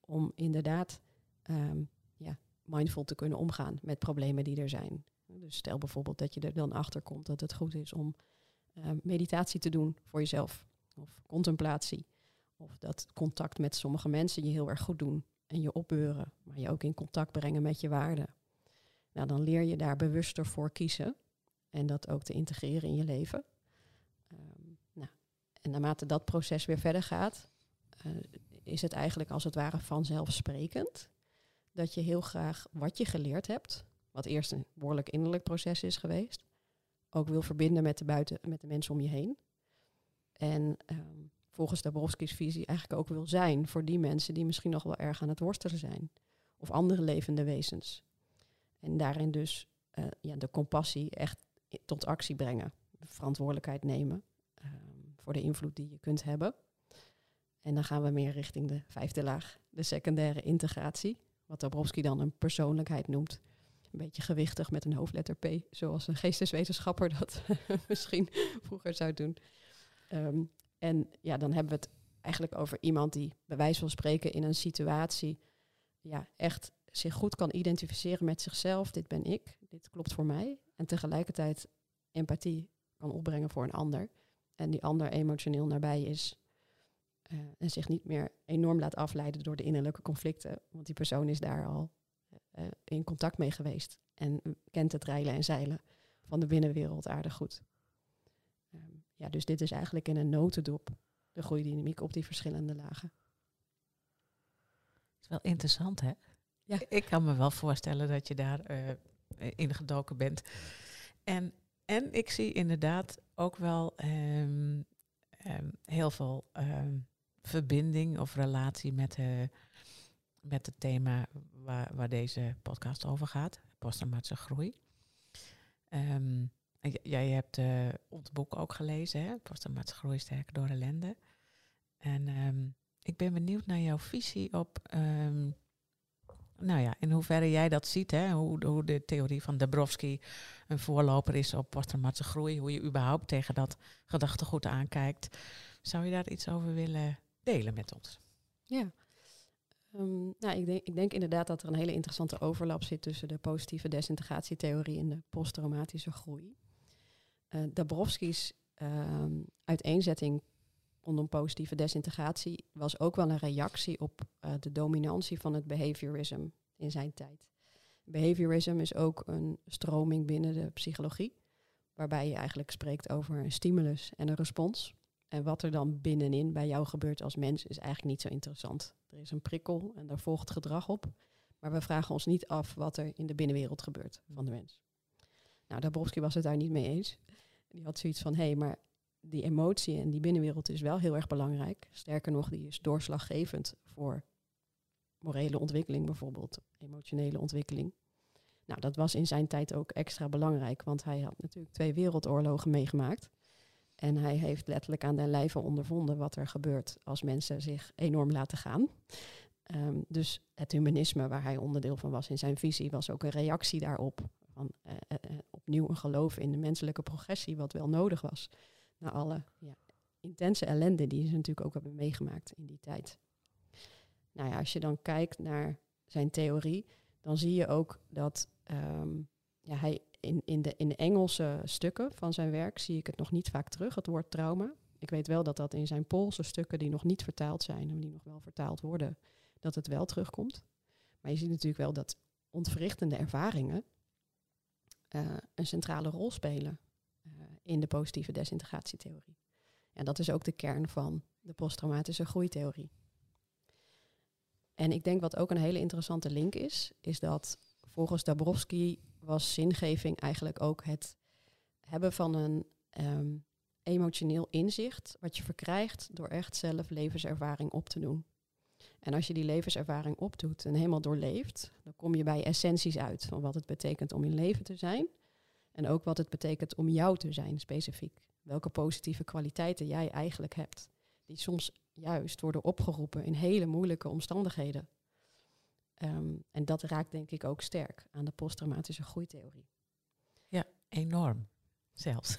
Om inderdaad ehm, mindful te kunnen omgaan met problemen die er zijn. Dus stel bijvoorbeeld dat je er dan achter komt dat het goed is om uh, meditatie te doen voor jezelf. Of contemplatie. Of dat contact met sommige mensen je heel erg goed doen. En je opbeuren, maar je ook in contact brengen met je waarden. Nou, dan leer je daar bewuster voor kiezen. En dat ook te integreren in je leven. Um, nou, en naarmate dat proces weer verder gaat, uh, is het eigenlijk als het ware vanzelfsprekend dat je heel graag wat je geleerd hebt, wat eerst een behoorlijk innerlijk proces is geweest, ook wil verbinden met de, buiten, met de mensen om je heen. En um, volgens Dabrowski's visie eigenlijk ook wil zijn voor die mensen die misschien nog wel erg aan het worstelen zijn. Of andere levende wezens. En daarin dus uh, ja, de compassie echt tot actie brengen. De verantwoordelijkheid nemen um, voor de invloed die je kunt hebben. En dan gaan we meer richting de vijfde laag, de secundaire integratie. Wat Dabrowski dan een persoonlijkheid noemt een beetje gewichtig met een hoofdletter P, zoals een geesteswetenschapper dat misschien vroeger zou doen. Um, en ja, dan hebben we het eigenlijk over iemand die bij wijze van spreken in een situatie ja, echt zich goed kan identificeren met zichzelf. Dit ben ik, dit klopt voor mij. En tegelijkertijd empathie kan opbrengen voor een ander. En die ander emotioneel nabij is. Uh, en zich niet meer enorm laat afleiden door de innerlijke conflicten. Want die persoon is daar al uh, in contact mee geweest. En kent het reilen en zeilen van de binnenwereld aardig goed. Um, ja, dus dit is eigenlijk in een notendop de groeidynamiek op die verschillende lagen. Het is wel interessant, hè? Ja. Ik kan me wel voorstellen dat je daar uh, in gedoken bent. En, en ik zie inderdaad ook wel um, um, heel veel verbinding of relatie met, met het thema waar, waar deze podcast over gaat, posttraumatische groei. Um, jij hebt uh, ons boek ook gelezen, hè? Posttraumatische groei sterker door ellende. En um, ik ben benieuwd naar jouw visie op, um, nou ja, in hoeverre jij dat ziet, hè? Hoe, hoe de theorie van Dabrowski een voorloper is op posttraumatische groei, hoe je überhaupt tegen dat gedachtegoed aankijkt. Zou je daar iets over willen delen met ons? Ja, Um, nou, ik denk, ik denk inderdaad dat er een hele interessante overlap zit tussen de positieve desintegratietheorie en de posttraumatische groei. Uh, Dabrowski's um, uiteenzetting rondom positieve desintegratie was ook wel een reactie op uh, de dominantie van het behaviorism in zijn tijd. Behaviorism is ook een stroming binnen de psychologie, waarbij je eigenlijk spreekt over een stimulus en een respons. En wat er dan binnenin bij jou gebeurt als mens is eigenlijk niet zo interessant. Er is een prikkel en daar volgt gedrag op. Maar we vragen ons niet af wat er in de binnenwereld gebeurt van de mens. Nou, Dabrowski was het daar niet mee eens. Die had zoiets van, hé, hey, maar die emotie en die binnenwereld is wel heel erg belangrijk. Sterker nog, die is doorslaggevend voor morele ontwikkeling bijvoorbeeld, emotionele ontwikkeling. Nou, dat was in zijn tijd ook extra belangrijk, want hij had natuurlijk twee wereldoorlogen meegemaakt. En hij heeft letterlijk aan den lijve ondervonden wat er gebeurt als mensen zich enorm laten gaan. Um, dus het humanisme, waar hij onderdeel van was in zijn visie, was ook een reactie daarop. Van, uh, uh, opnieuw een geloof in de menselijke progressie, wat wel nodig was. Na alle ja, intense ellende die ze natuurlijk ook hebben meegemaakt in die tijd. Nou ja, als je dan kijkt naar zijn theorie, dan zie je ook dat um, ja, hij in, in, de, in de Engelse stukken van zijn werk zie ik het nog niet vaak terug, het woord trauma. Ik weet wel dat dat in zijn Poolse stukken, die nog niet vertaald zijn en die nog wel vertaald worden, dat het wel terugkomt. Maar je ziet natuurlijk wel dat ontwrichtende ervaringen uh, een centrale rol spelen uh, in de positieve desintegratietheorie. En dat is ook de kern van de posttraumatische groeitheorie. En ik denk wat ook een hele interessante link is, is dat volgens Dabrowski was zingeving eigenlijk ook het hebben van een ehm, emotioneel inzicht wat je verkrijgt door echt zelf levenservaring op te doen. En als je die levenservaring opdoet en helemaal doorleeft, dan kom je bij essenties uit van wat het betekent om in leven te zijn. En ook wat het betekent om jou te zijn, specifiek. Welke positieve kwaliteiten jij eigenlijk hebt. Die soms juist worden opgeroepen in hele moeilijke omstandigheden. Ehm, en dat raakt denk ik ook sterk aan de posttraumatische groeitheorie. Ja, enorm zelfs.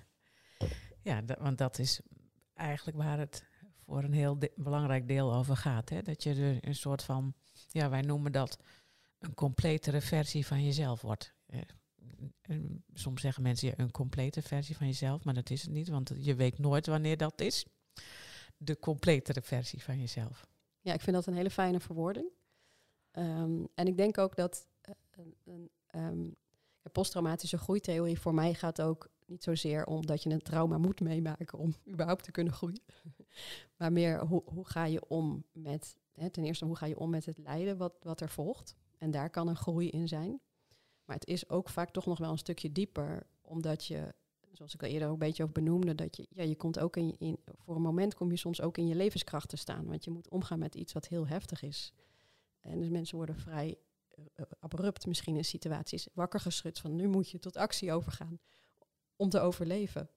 ja, want dat is eigenlijk waar het voor een heel belangrijk deel over gaat. Hè? Dat je er een soort van, ja, wij noemen dat een completere versie van jezelf wordt. Eh, soms zeggen mensen ja, een complete versie van jezelf, maar dat is het niet, want je weet nooit wanneer dat is. De completere versie van jezelf. Ja, ik vind dat een hele fijne verwoording. Ehm, en ik denk ook dat um, posttraumatische groeitheorie voor mij gaat ook niet zozeer omdat je een trauma moet meemaken om überhaupt te kunnen groeien. maar meer hoe, hoe ga je om met, hè, ten eerste hoe ga je om met het lijden wat, wat er volgt. En daar kan een groei in zijn. Maar het is ook vaak toch nog wel een stukje dieper, omdat je, zoals ik al eerder ook een beetje over benoemde, dat je, ja, je komt ook in, in, voor een moment kom je soms ook in je levenskracht te staan. Want je moet omgaan met iets wat heel heftig is. En dus mensen worden vrij uh, abrupt misschien in situaties wakker geschud van nu moet je tot actie overgaan om te overleven.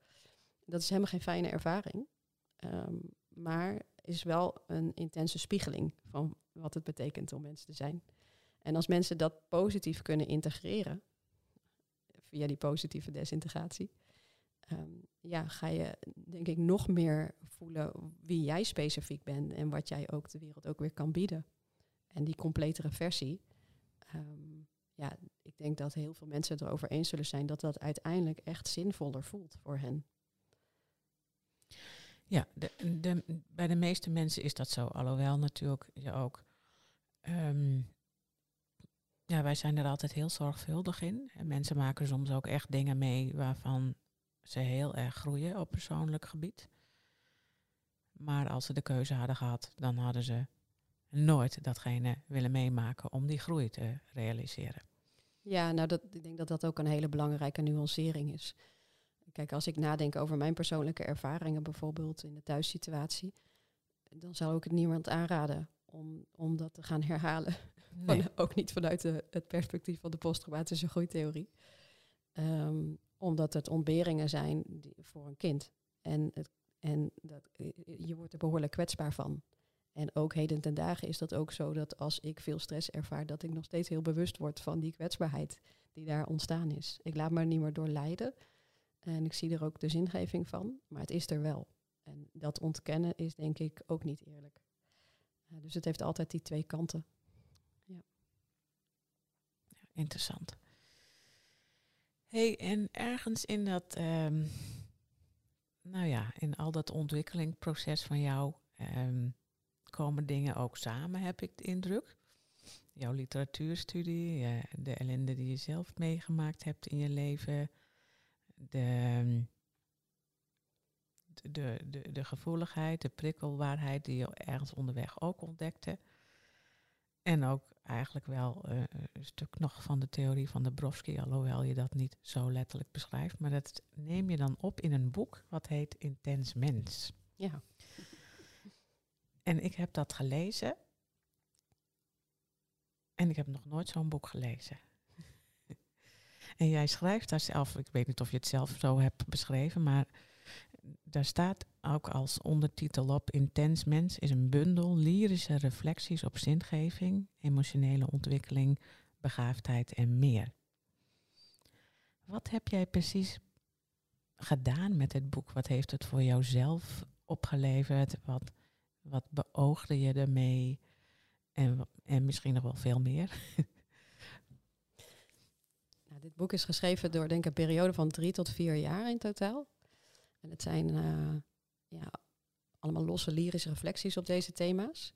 Dat is helemaal geen fijne ervaring. Um, maar is wel een intense spiegeling van wat het betekent om mensen te zijn. En als mensen dat positief kunnen integreren, via die positieve desintegratie, um, ja, ga je denk ik nog meer voelen wie jij specifiek bent en wat jij ook de wereld ook weer kan bieden. En die completere versie, um, ja, ik denk dat heel veel mensen het erover eens zullen zijn dat dat uiteindelijk echt zinvoller voelt voor hen. Ja, de, bij de meeste mensen is dat zo. Alhoewel natuurlijk je ook. Um, ja, wij zijn er altijd heel zorgvuldig in. En mensen maken soms ook echt dingen mee waarvan ze heel erg groeien op persoonlijk gebied. Maar als ze de keuze hadden gehad, dan hadden ze nooit datgene willen meemaken om die groei te realiseren. Ja, nou dat, ik denk dat dat ook een hele belangrijke nuancering is. Kijk, als ik nadenk over mijn persoonlijke ervaringen, bijvoorbeeld in de thuissituatie, dan zou ik het niemand aanraden om, om dat te gaan herhalen. Van, ook niet vanuit de, het perspectief van de posttraumatische groeitheorie. Um, omdat het ontberingen zijn die, voor een kind. En, het, en dat, je wordt er behoorlijk kwetsbaar van. En ook heden ten dagen is dat ook zo dat als ik veel stress ervaar, dat ik nog steeds heel bewust word van die kwetsbaarheid die daar ontstaan is. Ik laat me niet meer door leiden. En ik zie er ook de zingeving van, maar het is er wel. En dat ontkennen is denk ik ook niet eerlijk. Dus het heeft altijd die twee kanten. Ja. ja interessant. hey, en ergens in dat, um, nou ja, in al dat ontwikkelingproces van jou, um, komen dingen ook samen, heb ik de indruk. Jouw literatuurstudie, de ellende die je zelf meegemaakt hebt in je leven, de, de, de, de gevoeligheid, de prikkelbaarheid die je ergens onderweg ook ontdekte. En ook eigenlijk wel uh, een stuk nog van de theorie van de Brovsky, alhoewel je dat niet zo letterlijk beschrijft. Maar dat neem je dan op in een boek wat heet Intens Mens. Ja. En ik heb dat gelezen. En ik heb nog nooit zo'n boek gelezen. en jij schrijft daar zelf, ik weet niet of je het zelf zo hebt beschreven, maar daar staat ook als ondertitel op: Intens Mens is een bundel lyrische reflecties op zingeving, emotionele ontwikkeling, begaafdheid en meer. Wat heb jij precies gedaan met het boek? Wat heeft het voor jouzelf opgeleverd? Wat, wat beoogde je ermee? En, en misschien nog wel veel meer. nou, dit boek is geschreven door denk ik een periode van drie tot vier jaar in totaal. En het zijn uh, ja, allemaal losse lyrische reflecties op deze thema's.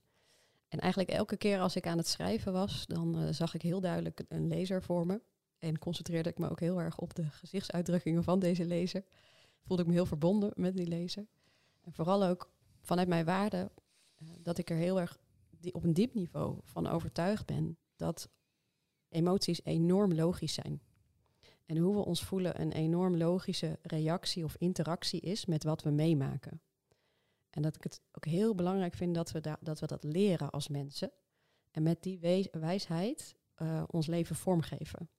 En eigenlijk elke keer als ik aan het schrijven was, dan uh, zag ik heel duidelijk een lezer voor me. En concentreerde ik me ook heel erg op de gezichtsuitdrukkingen van deze lezer. Voelde ik me heel verbonden met die lezer. En vooral ook vanuit mijn waarde eh, dat ik er heel erg die, op een diep niveau van overtuigd ben dat emoties enorm logisch zijn. En hoe we ons voelen een enorm logische reactie of interactie is met wat we meemaken. En dat ik het ook heel belangrijk vind dat we, da dat, we dat leren als mensen. En met die wijsheid uh, ons leven vormgeven.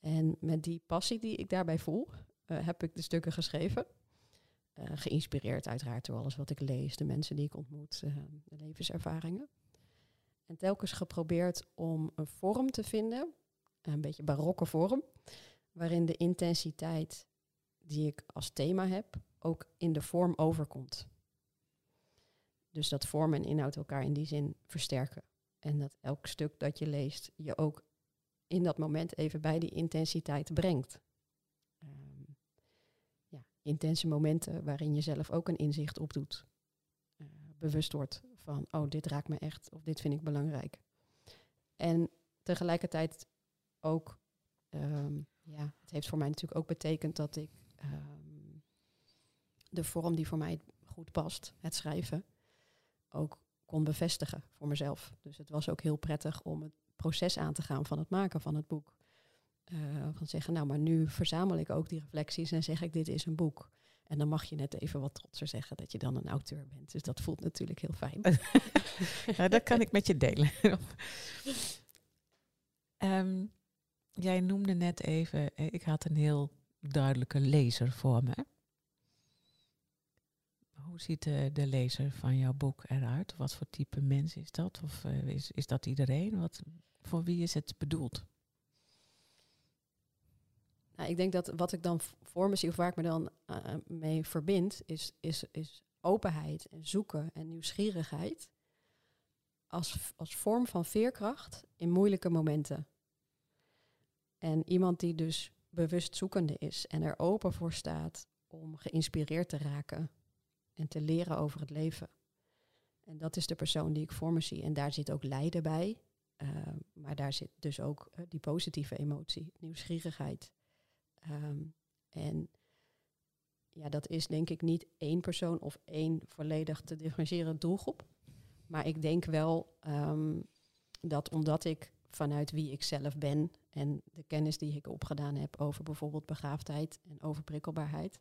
En met die passie die ik daarbij voel, uh, heb ik de stukken geschreven. Uh, geïnspireerd uiteraard door alles wat ik lees, de mensen die ik ontmoet, de levenservaringen. En telkens geprobeerd om een vorm te vinden, een beetje barokke vorm, waarin de intensiteit die ik als thema heb ook in de vorm overkomt. Dus dat vorm en inhoud elkaar in die zin versterken. En dat elk stuk dat je leest je ook in dat moment even bij die intensiteit brengt. Intense momenten waarin je zelf ook een inzicht opdoet. Uh, bewust wordt van, oh, dit raakt me echt of dit vind ik belangrijk. En tegelijkertijd ook, um, ja, het heeft voor mij natuurlijk ook betekend dat ik um, de vorm die voor mij goed past, het schrijven, ook kon bevestigen voor mezelf. Dus het was ook heel prettig om het proces aan te gaan van het maken van het boek. Uh, van zeggen, nou, maar nu verzamel ik ook die reflecties en zeg ik, dit is een boek. En dan mag je net even wat trotser zeggen dat je dan een auteur bent. Dus dat voelt natuurlijk heel fijn. ja, dat kan ik met je delen. um, jij noemde net even, eh, ik had een heel duidelijke lezer voor me. Hoe ziet de, de, lezer van jouw boek eruit? Wat voor type mens is dat? Of uh, is, is dat iedereen? Wat, voor wie is het bedoeld? Nou, ik denk dat wat ik dan voor me zie, of waar ik me dan uh, mee verbind, is, is, is openheid en zoeken en nieuwsgierigheid als, als vorm van veerkracht in moeilijke momenten. En iemand die dus bewust zoekende is en er open voor staat om geïnspireerd te raken en te leren over het leven. En dat is de persoon die ik voor me zie. En daar zit ook lijden bij. Uh, maar daar zit dus ook die positieve emotie, nieuwsgierigheid. Um, en ja, dat is denk ik niet één persoon of één volledig te differentiëren doelgroep. Maar ik denk wel um, dat omdat ik vanuit wie ik zelf ben en de kennis die ik opgedaan heb over bijvoorbeeld begaafdheid en over prikkelbaarheid,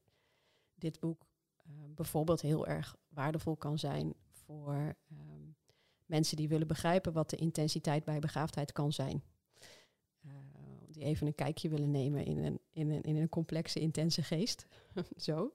dit boek uh, bijvoorbeeld heel erg waardevol kan zijn voor um, mensen die willen begrijpen wat de intensiteit bij begaafdheid kan zijn. Die even een kijkje willen nemen in een, in een, in een complexe, intense geest. Zo.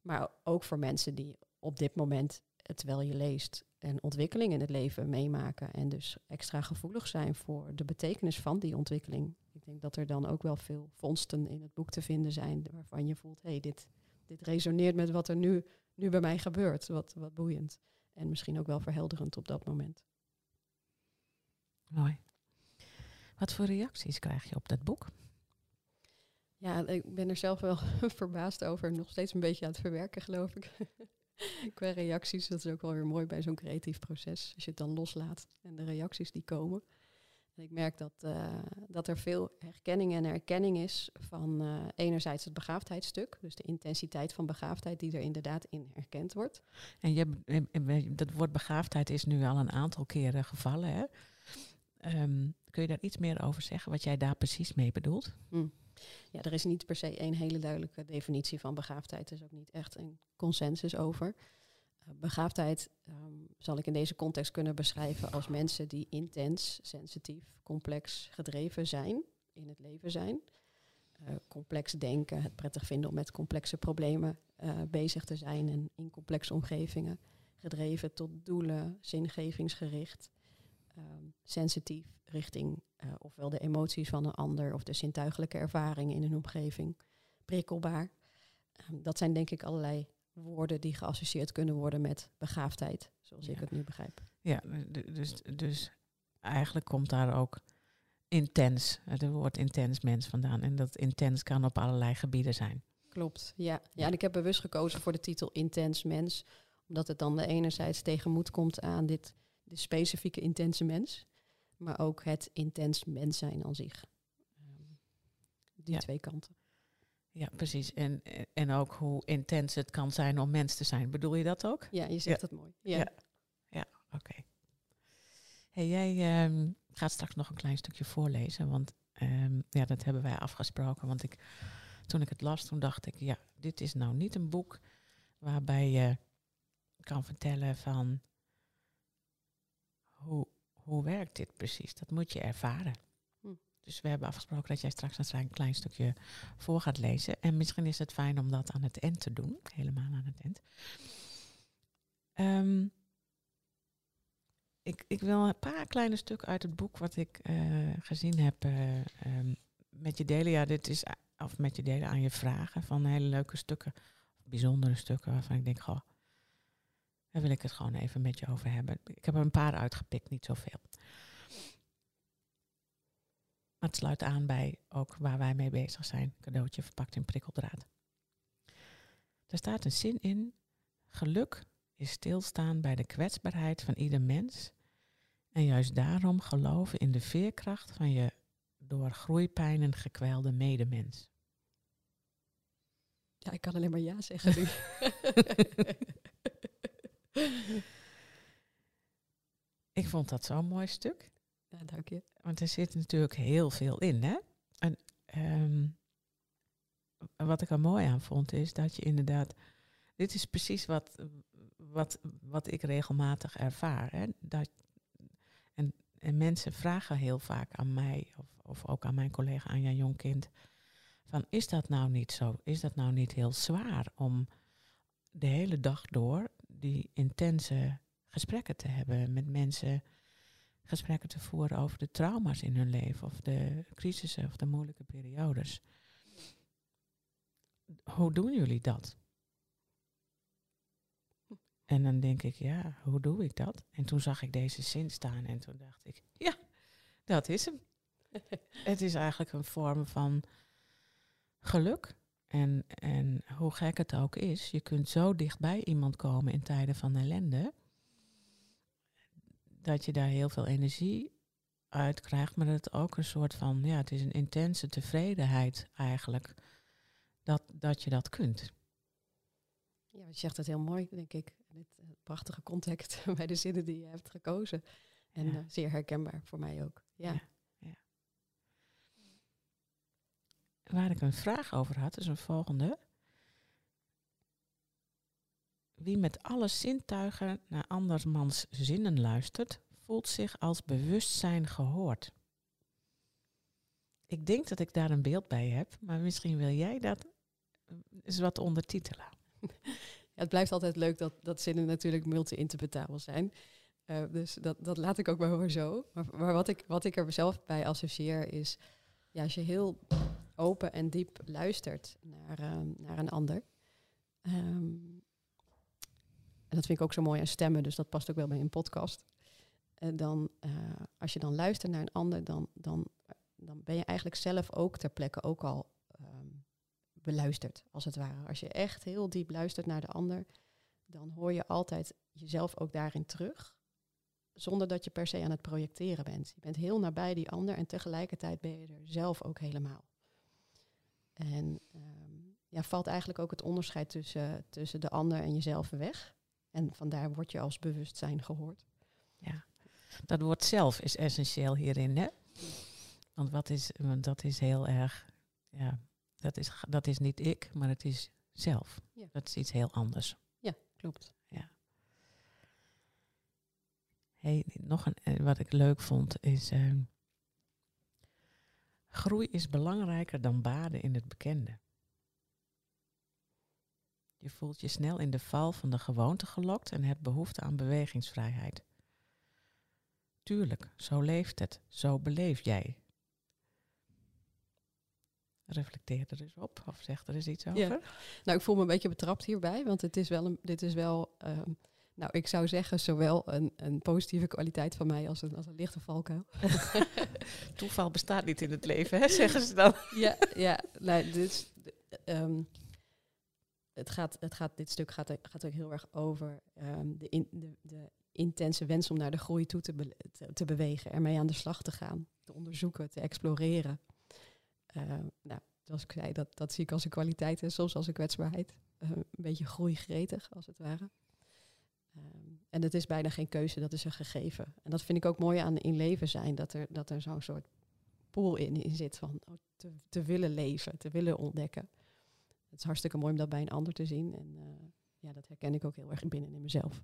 Maar ook voor mensen die op dit moment, terwijl je leest, een ontwikkeling in het leven meemaken. En dus extra gevoelig zijn voor de betekenis van die ontwikkeling. Ik denk dat er dan ook wel veel vondsten in het boek te vinden zijn waarvan je voelt, hé, hey, dit, dit resoneert met wat er nu, nu bij mij gebeurt. Wat, wat boeiend. En misschien ook wel verhelderend op dat moment. Mooi. Wat voor reacties krijg je op dat boek? Ja, ik ben er zelf wel verbaasd over. Nog steeds een beetje aan het verwerken, geloof ik. Qua reacties, dat is ook wel weer mooi bij zo'n creatief proces. Als je het dan loslaat en de reacties die komen. En ik merk dat, uh, dat er veel herkenning en erkenning is van uh, enerzijds het begaafdheidsstuk, dus de intensiteit van begaafdheid die er inderdaad in herkend wordt. En je, dat woord begaafdheid is nu al een aantal keren gevallen. Hè? Um, kun je daar iets meer over zeggen, wat jij daar precies mee bedoelt? Hm. Ja, er is niet per se één hele duidelijke definitie van begaafdheid. Er is ook niet echt een consensus over. Uh, begaafdheid um, zal ik in deze context kunnen beschrijven als mensen die intens, sensitief, complex gedreven zijn, in het leven zijn. Uh, complex denken, het prettig vinden om met complexe problemen uh, bezig te zijn en in complexe omgevingen. Gedreven tot doelen, zingevingsgericht, um, sensitief richting uh, ofwel de emoties van een ander of de zintuigelijke ervaringen in een omgeving. Prikkelbaar. Um, dat zijn denk ik allerlei woorden die geassocieerd kunnen worden met begaafdheid, zoals ja. ik het nu begrijp. Ja, dus, dus eigenlijk komt daar ook intens, het woord intens mens vandaan. En dat intens kan op allerlei gebieden zijn. Klopt, ja. Ja, en ik heb bewust gekozen voor de titel intens mens, omdat het dan de enerzijds tegenmoet komt aan dit de specifieke intense mens, maar ook het intens mens zijn aan zich. Um, die ja. twee kanten. Ja, precies. En, en ook hoe intens het kan zijn om mens te zijn. Bedoel je dat ook? Ja, je zegt het mooi. Ja. Ja. Ja, oké. Hey, jij ehm, gaat straks nog een klein stukje voorlezen, want ehm, ja, dat hebben wij afgesproken. Want ik, toen ik het las, toen dacht ik, ja, dit is nou niet een boek waarbij je kan vertellen van hoe, hoe werkt dit precies. Dat moet je ervaren. Hm. Dus we hebben afgesproken dat jij straks een klein stukje voor gaat lezen. En misschien is het fijn om dat aan het eind te doen, helemaal aan het eind. Ehm, ik, ik wil een paar kleine stukken uit het boek wat ik eh, gezien heb eh, ehm, met je delen. Ja, dit is, of met je delen aan je vragen van hele leuke stukken, bijzondere stukken waarvan ik denk, goh, daar wil ik het gewoon even met je over hebben. Ik heb er een paar uitgepikt, niet zoveel. Maar het sluit aan bij ook waar wij mee bezig zijn. Cadeautje verpakt in prikkeldraad. Er staat een zin in. Geluk is stilstaan bij de kwetsbaarheid van ieder mens. En juist daarom geloven in de veerkracht van je door groeipijnen gekwelde medemens. Ja, ik kan alleen maar ja zeggen nu. Ik vond dat zo'n mooi stuk. ja, dank je. Want er zit natuurlijk heel veel in, hè? En ehm, wat ik er mooi aan vond, is dat je inderdaad... Dit is precies wat, wat, wat ik regelmatig ervaar. Hè? Dat, en, en mensen vragen heel vaak aan mij, of, of ook aan mijn collega Anja Jongkind... van is dat nou niet zo? Is dat nou niet heel zwaar om de hele dag door... die intense gesprekken te hebben met mensen gesprekken te voeren over de trauma's in hun leven of de crisissen of de moeilijke periodes. Hoe doen jullie dat? En dan denk ik, ja, hoe doe ik dat? En toen zag ik deze zin staan en toen dacht ik, ja, dat is hem. Het is eigenlijk een vorm van geluk. En, en hoe gek het ook is, je kunt zo dichtbij iemand komen in tijden van ellende dat je daar heel veel energie uit krijgt, maar dat het ook een soort van, ja, het is een intense tevredenheid eigenlijk, dat, dat je dat kunt. Ja, je zegt het heel mooi, denk ik. Dit eh, prachtige context bij de zinnen die je hebt gekozen. En Ja. eh, zeer herkenbaar voor mij ook. Ja. Ja. Waar ik een vraag over had, is een volgende. Wie met alle zintuigen naar andermans zinnen luistert, voelt zich als bewustzijn gehoord. Ik denk dat ik daar een beeld bij heb, maar misschien wil jij dat eens wat ondertitelen. Het blijft altijd leuk dat, dat zinnen natuurlijk multi-interpretabel zijn. Eh, dus dat, dat laat ik ook maar zo. Maar, maar wat, ik, wat ik er zelf bij associeer is... Ja, als je heel open en diep luistert naar, ehm, naar een ander... ehm, en dat vind ik ook zo mooi aan stemmen, dus dat past ook wel bij een podcast. En dan, eh, als je dan luistert naar een ander, dan, dan, dan ben je eigenlijk zelf ook ter plekke ook al ehm, beluisterd, als het ware. Als je echt heel diep luistert naar de ander, dan hoor je altijd jezelf ook daarin terug. Zonder dat je per se aan het projecteren bent. Je bent heel nabij die ander en tegelijkertijd ben je er zelf ook helemaal. En ehm, ja, valt eigenlijk ook het onderscheid tussen, tussen de ander en jezelf weg. En vandaar word je als bewustzijn gehoord. Ja, dat woord zelf is essentieel hierin, hè? Want wat is, want dat is heel erg, ja, dat is, dat is niet ik, maar het is zelf. Ja. Dat is iets heel anders. Ja, klopt. Hey, nog een, eh, wat ik leuk vond is, ehm, groei is belangrijker dan baden in het bekende. Je voelt je snel in de val van de gewoonte gelokt en hebt behoefte aan bewegingsvrijheid. Tuurlijk, zo leeft het, zo beleef jij. Reflecteer er eens op of zeg er eens iets over. Ja. Nou, ik voel me een beetje betrapt hierbij, want het is wel een, dit is wel, ehm, nou, ik zou zeggen, zowel een, een positieve kwaliteit van mij als een, als een lichte valkuil. Toeval bestaat niet in het leven, hè, zeggen ze dan. ja, ja, nou, dit ehm, het gaat, het gaat, dit stuk gaat, gaat ook heel erg over ehm, de, in, de, de intense wens om naar de groei toe te, be- te, te bewegen, ermee aan de slag te gaan, te onderzoeken, te exploreren. Ehm, nou, zoals ik zei, dat, dat zie ik als een kwaliteit en soms als een kwetsbaarheid. Uh, een beetje groeigretig, als het ware. Um, en het is bijna geen keuze, dat is een gegeven. En dat vind ik ook mooi aan in leven zijn, dat er, dat er zo'n soort pool in, in zit van oh, te, willen leven, te willen ontdekken. Het is hartstikke mooi om dat bij een ander te zien. En uh, ja, dat herken ik ook heel erg binnen in mezelf.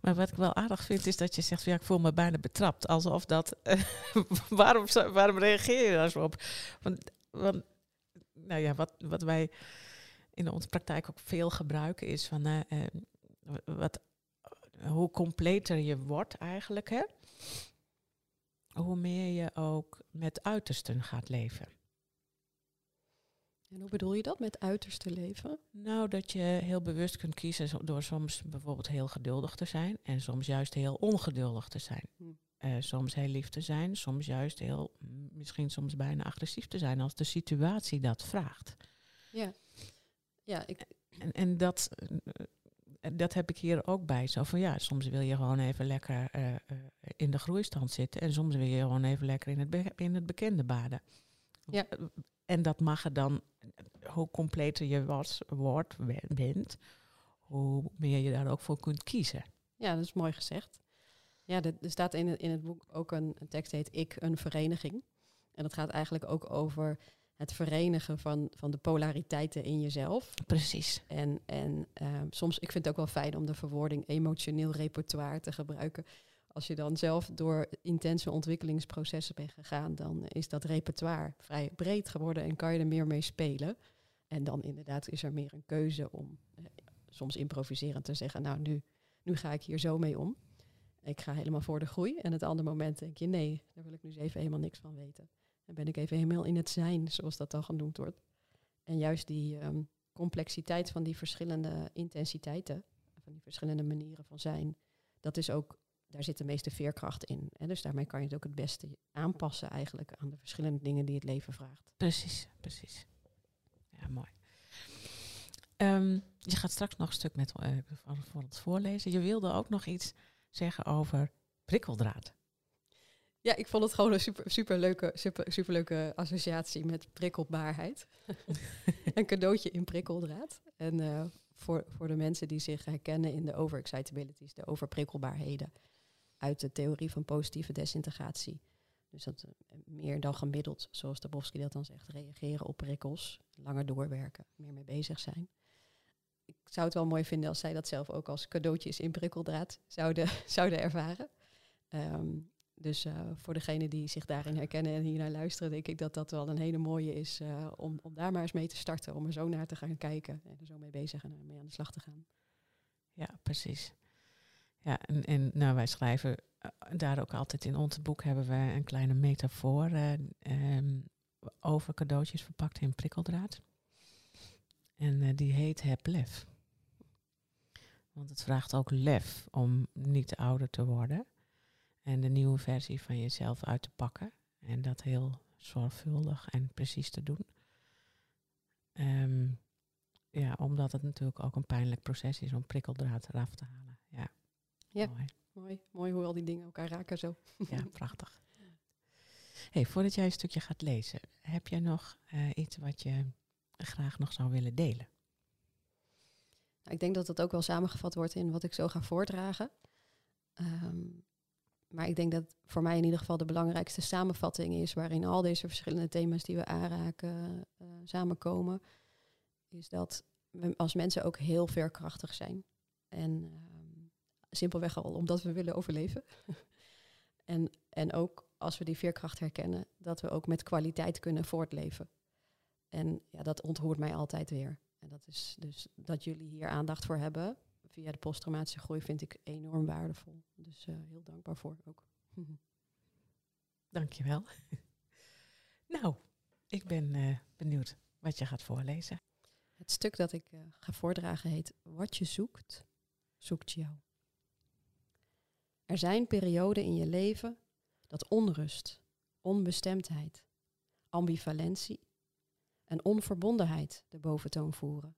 Maar wat ik wel aardig vind is dat je zegt, ja, ik voel me bijna betrapt. Alsof dat, waarom, waarom reageer je daar zo op? Want, nou ja, wat, wat wij in onze praktijk ook veel gebruiken is van, uh, uh, wat, hoe completer je wordt eigenlijk, hè? hoe meer je ook met uitersten gaat leven. En hoe bedoel je dat met uiterste leven? Nou, dat je heel bewust kunt kiezen door soms bijvoorbeeld heel geduldig te zijn en soms juist heel ongeduldig te zijn. Hm. Uh, soms heel lief te zijn, soms juist heel, misschien soms bijna agressief te zijn als de situatie dat vraagt. Ja, ja ik... En, en dat, uh, dat heb ik hier ook bij. Zo van ja, soms wil je gewoon even lekker uh, in de groeistand zitten en soms wil je gewoon even lekker in het, be in het bekende baden. Ja. En dat mag er dan, hoe completer je was, wordt, bent, hoe meer je daar ook voor kunt kiezen. Ja, dat is mooi gezegd. Ja, er staat in het, in het boek ook een, een tekst heet Ik, een vereniging. En dat gaat eigenlijk ook over het verenigen van, van de polariteiten in jezelf. Precies. En, en uh, soms, ik vind het ook wel fijn om de verwoording emotioneel repertoire te gebruiken. Als je dan zelf door intense ontwikkelingsprocessen bent gegaan, dan is dat repertoire vrij breed geworden en kan je er meer mee spelen. En dan inderdaad is er meer een keuze om eh, soms improviserend te zeggen, nou nu, nu ga ik hier zo mee om. Ik ga helemaal voor de groei. En het andere moment denk je, nee, daar wil ik nu eens even helemaal niks van weten. Dan ben ik even helemaal in het zijn, zoals dat dan genoemd wordt. En juist die um, complexiteit van die verschillende intensiteiten, van die verschillende manieren van zijn, dat is ook daar zit de meeste veerkracht in. En dus daarmee kan je het ook het beste aanpassen eigenlijk aan de verschillende dingen die het leven vraagt. Precies, precies. Ja, mooi. Um, je gaat straks nog een stuk met uh, voor het voorlezen. Je wilde ook nog iets zeggen over prikkeldraad. Ja, ik vond het gewoon een super, super, leuke, super, super leuke associatie met prikkelbaarheid. een cadeautje in prikkeldraad. En uh, voor, voor de mensen die zich herkennen in de overexcitabilities, de overprikkelbaarheden uit de theorie van positieve desintegratie. Dus dat uh, meer dan gemiddeld, zoals Dabrowski dat dan zegt, reageren op prikkels, langer doorwerken, meer mee bezig zijn. Ik zou het wel mooi vinden als zij dat zelf ook als cadeautjes in prikkeldraad zouden, zouden ervaren. Um, dus uh, voor degenen die zich daarin herkennen en hier naar luisteren, denk ik dat dat wel een hele mooie is uh, om, om daar maar eens mee te starten. Om er zo naar te gaan kijken en er zo mee bezig en mee aan de slag te gaan. Ja, precies. Ja, en, en nou, wij schrijven uh, daar ook altijd in ons boek hebben we een kleine metafoor um, over cadeautjes verpakt in prikkeldraad. En die heet heb lef. Want het vraagt ook lef om niet ouder te worden. En de nieuwe versie van jezelf uit te pakken. En dat heel zorgvuldig en precies te doen. Um, ja, omdat het natuurlijk ook een pijnlijk proces is om prikkeldraad eraf te halen. Ja, ja mooi. mooi. Mooi hoe al die dingen elkaar raken zo. Ja, prachtig. Hey, voordat jij een stukje gaat lezen, heb jij nog uh, iets wat je graag nog zou willen delen? Nou, ik denk dat dat ook wel samengevat wordt in wat ik zo ga voordragen. Um, maar ik denk dat voor mij in ieder geval de belangrijkste samenvatting is, waarin al deze verschillende thema's die we aanraken uh, samenkomen, is dat we als mensen ook heel veerkrachtig zijn. En um, simpelweg al omdat we willen overleven. en, en ook als we die veerkracht herkennen, dat we ook met kwaliteit kunnen voortleven. En ja, dat ontroert mij altijd weer. En dat is dus dat jullie hier aandacht voor hebben via de posttraumatische groei vind ik enorm waardevol. Dus uh, heel dankbaar voor ook. Dankjewel. nou, ik ben uh, benieuwd wat je gaat voorlezen. Het stuk dat ik uh, ga voordragen heet Wat je zoekt, zoekt jou. Er zijn perioden in je leven dat onrust, onbestemdheid, ambivalentie en onverbondenheid de boventoon voeren.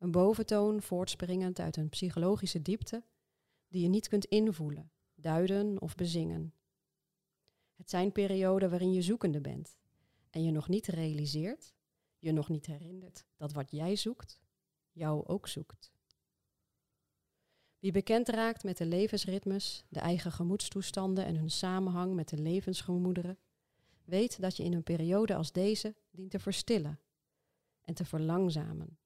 Een boventoon voortspringend uit een psychologische diepte die je niet kunt invoelen, duiden of bezingen. Het zijn perioden waarin je zoekende bent en je nog niet realiseert, je nog niet herinnert dat wat jij zoekt, jou ook zoekt. Wie bekend raakt met de levensritmes, de eigen gemoedstoestanden en hun samenhang met de levensgemoederen, weet dat je in een periode als deze dient te verstillen en te verlangzamen.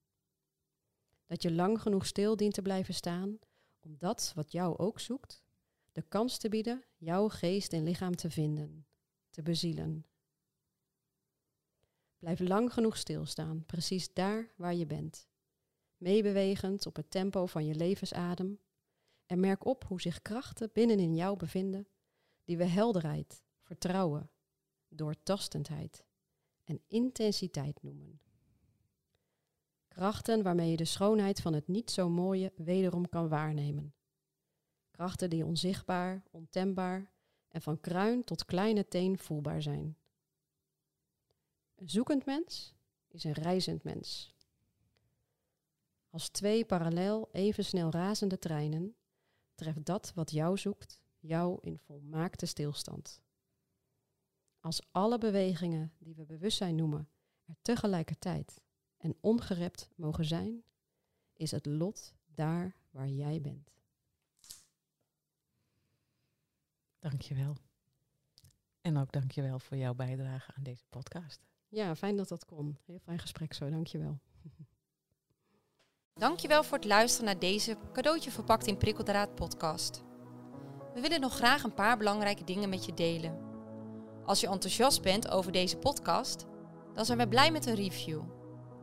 Dat je lang genoeg stil dient te blijven staan om dat wat jou ook zoekt, de kans te bieden jouw geest en lichaam te vinden, te bezielen. Blijf lang genoeg stilstaan, precies daar waar je bent, meebewegend op het tempo van je levensadem en merk op hoe zich krachten binnenin jou bevinden die we helderheid, vertrouwen, doortastendheid en intensiteit noemen. Krachten waarmee je de schoonheid van het niet zo mooie wederom kan waarnemen. Krachten die onzichtbaar, ontembaar en van kruin tot kleine teen voelbaar zijn. Een zoekend mens is een reizend mens. Als twee parallel even snel razende treinen treft dat wat jou zoekt jou in volmaakte stilstand. Als alle bewegingen die we bewustzijn noemen er tegelijkertijd en ongerept mogen zijn, is het lot daar waar jij bent. Dankjewel. En ook dankjewel voor jouw bijdrage aan deze podcast. Ja, fijn dat dat kon. Heel fijn gesprek zo, dankjewel. Dankjewel voor het luisteren naar deze cadeautje verpakt in prikkeldraad podcast. We willen nog graag een paar belangrijke dingen met je delen. Als je enthousiast bent over deze podcast, dan zijn we blij met een review.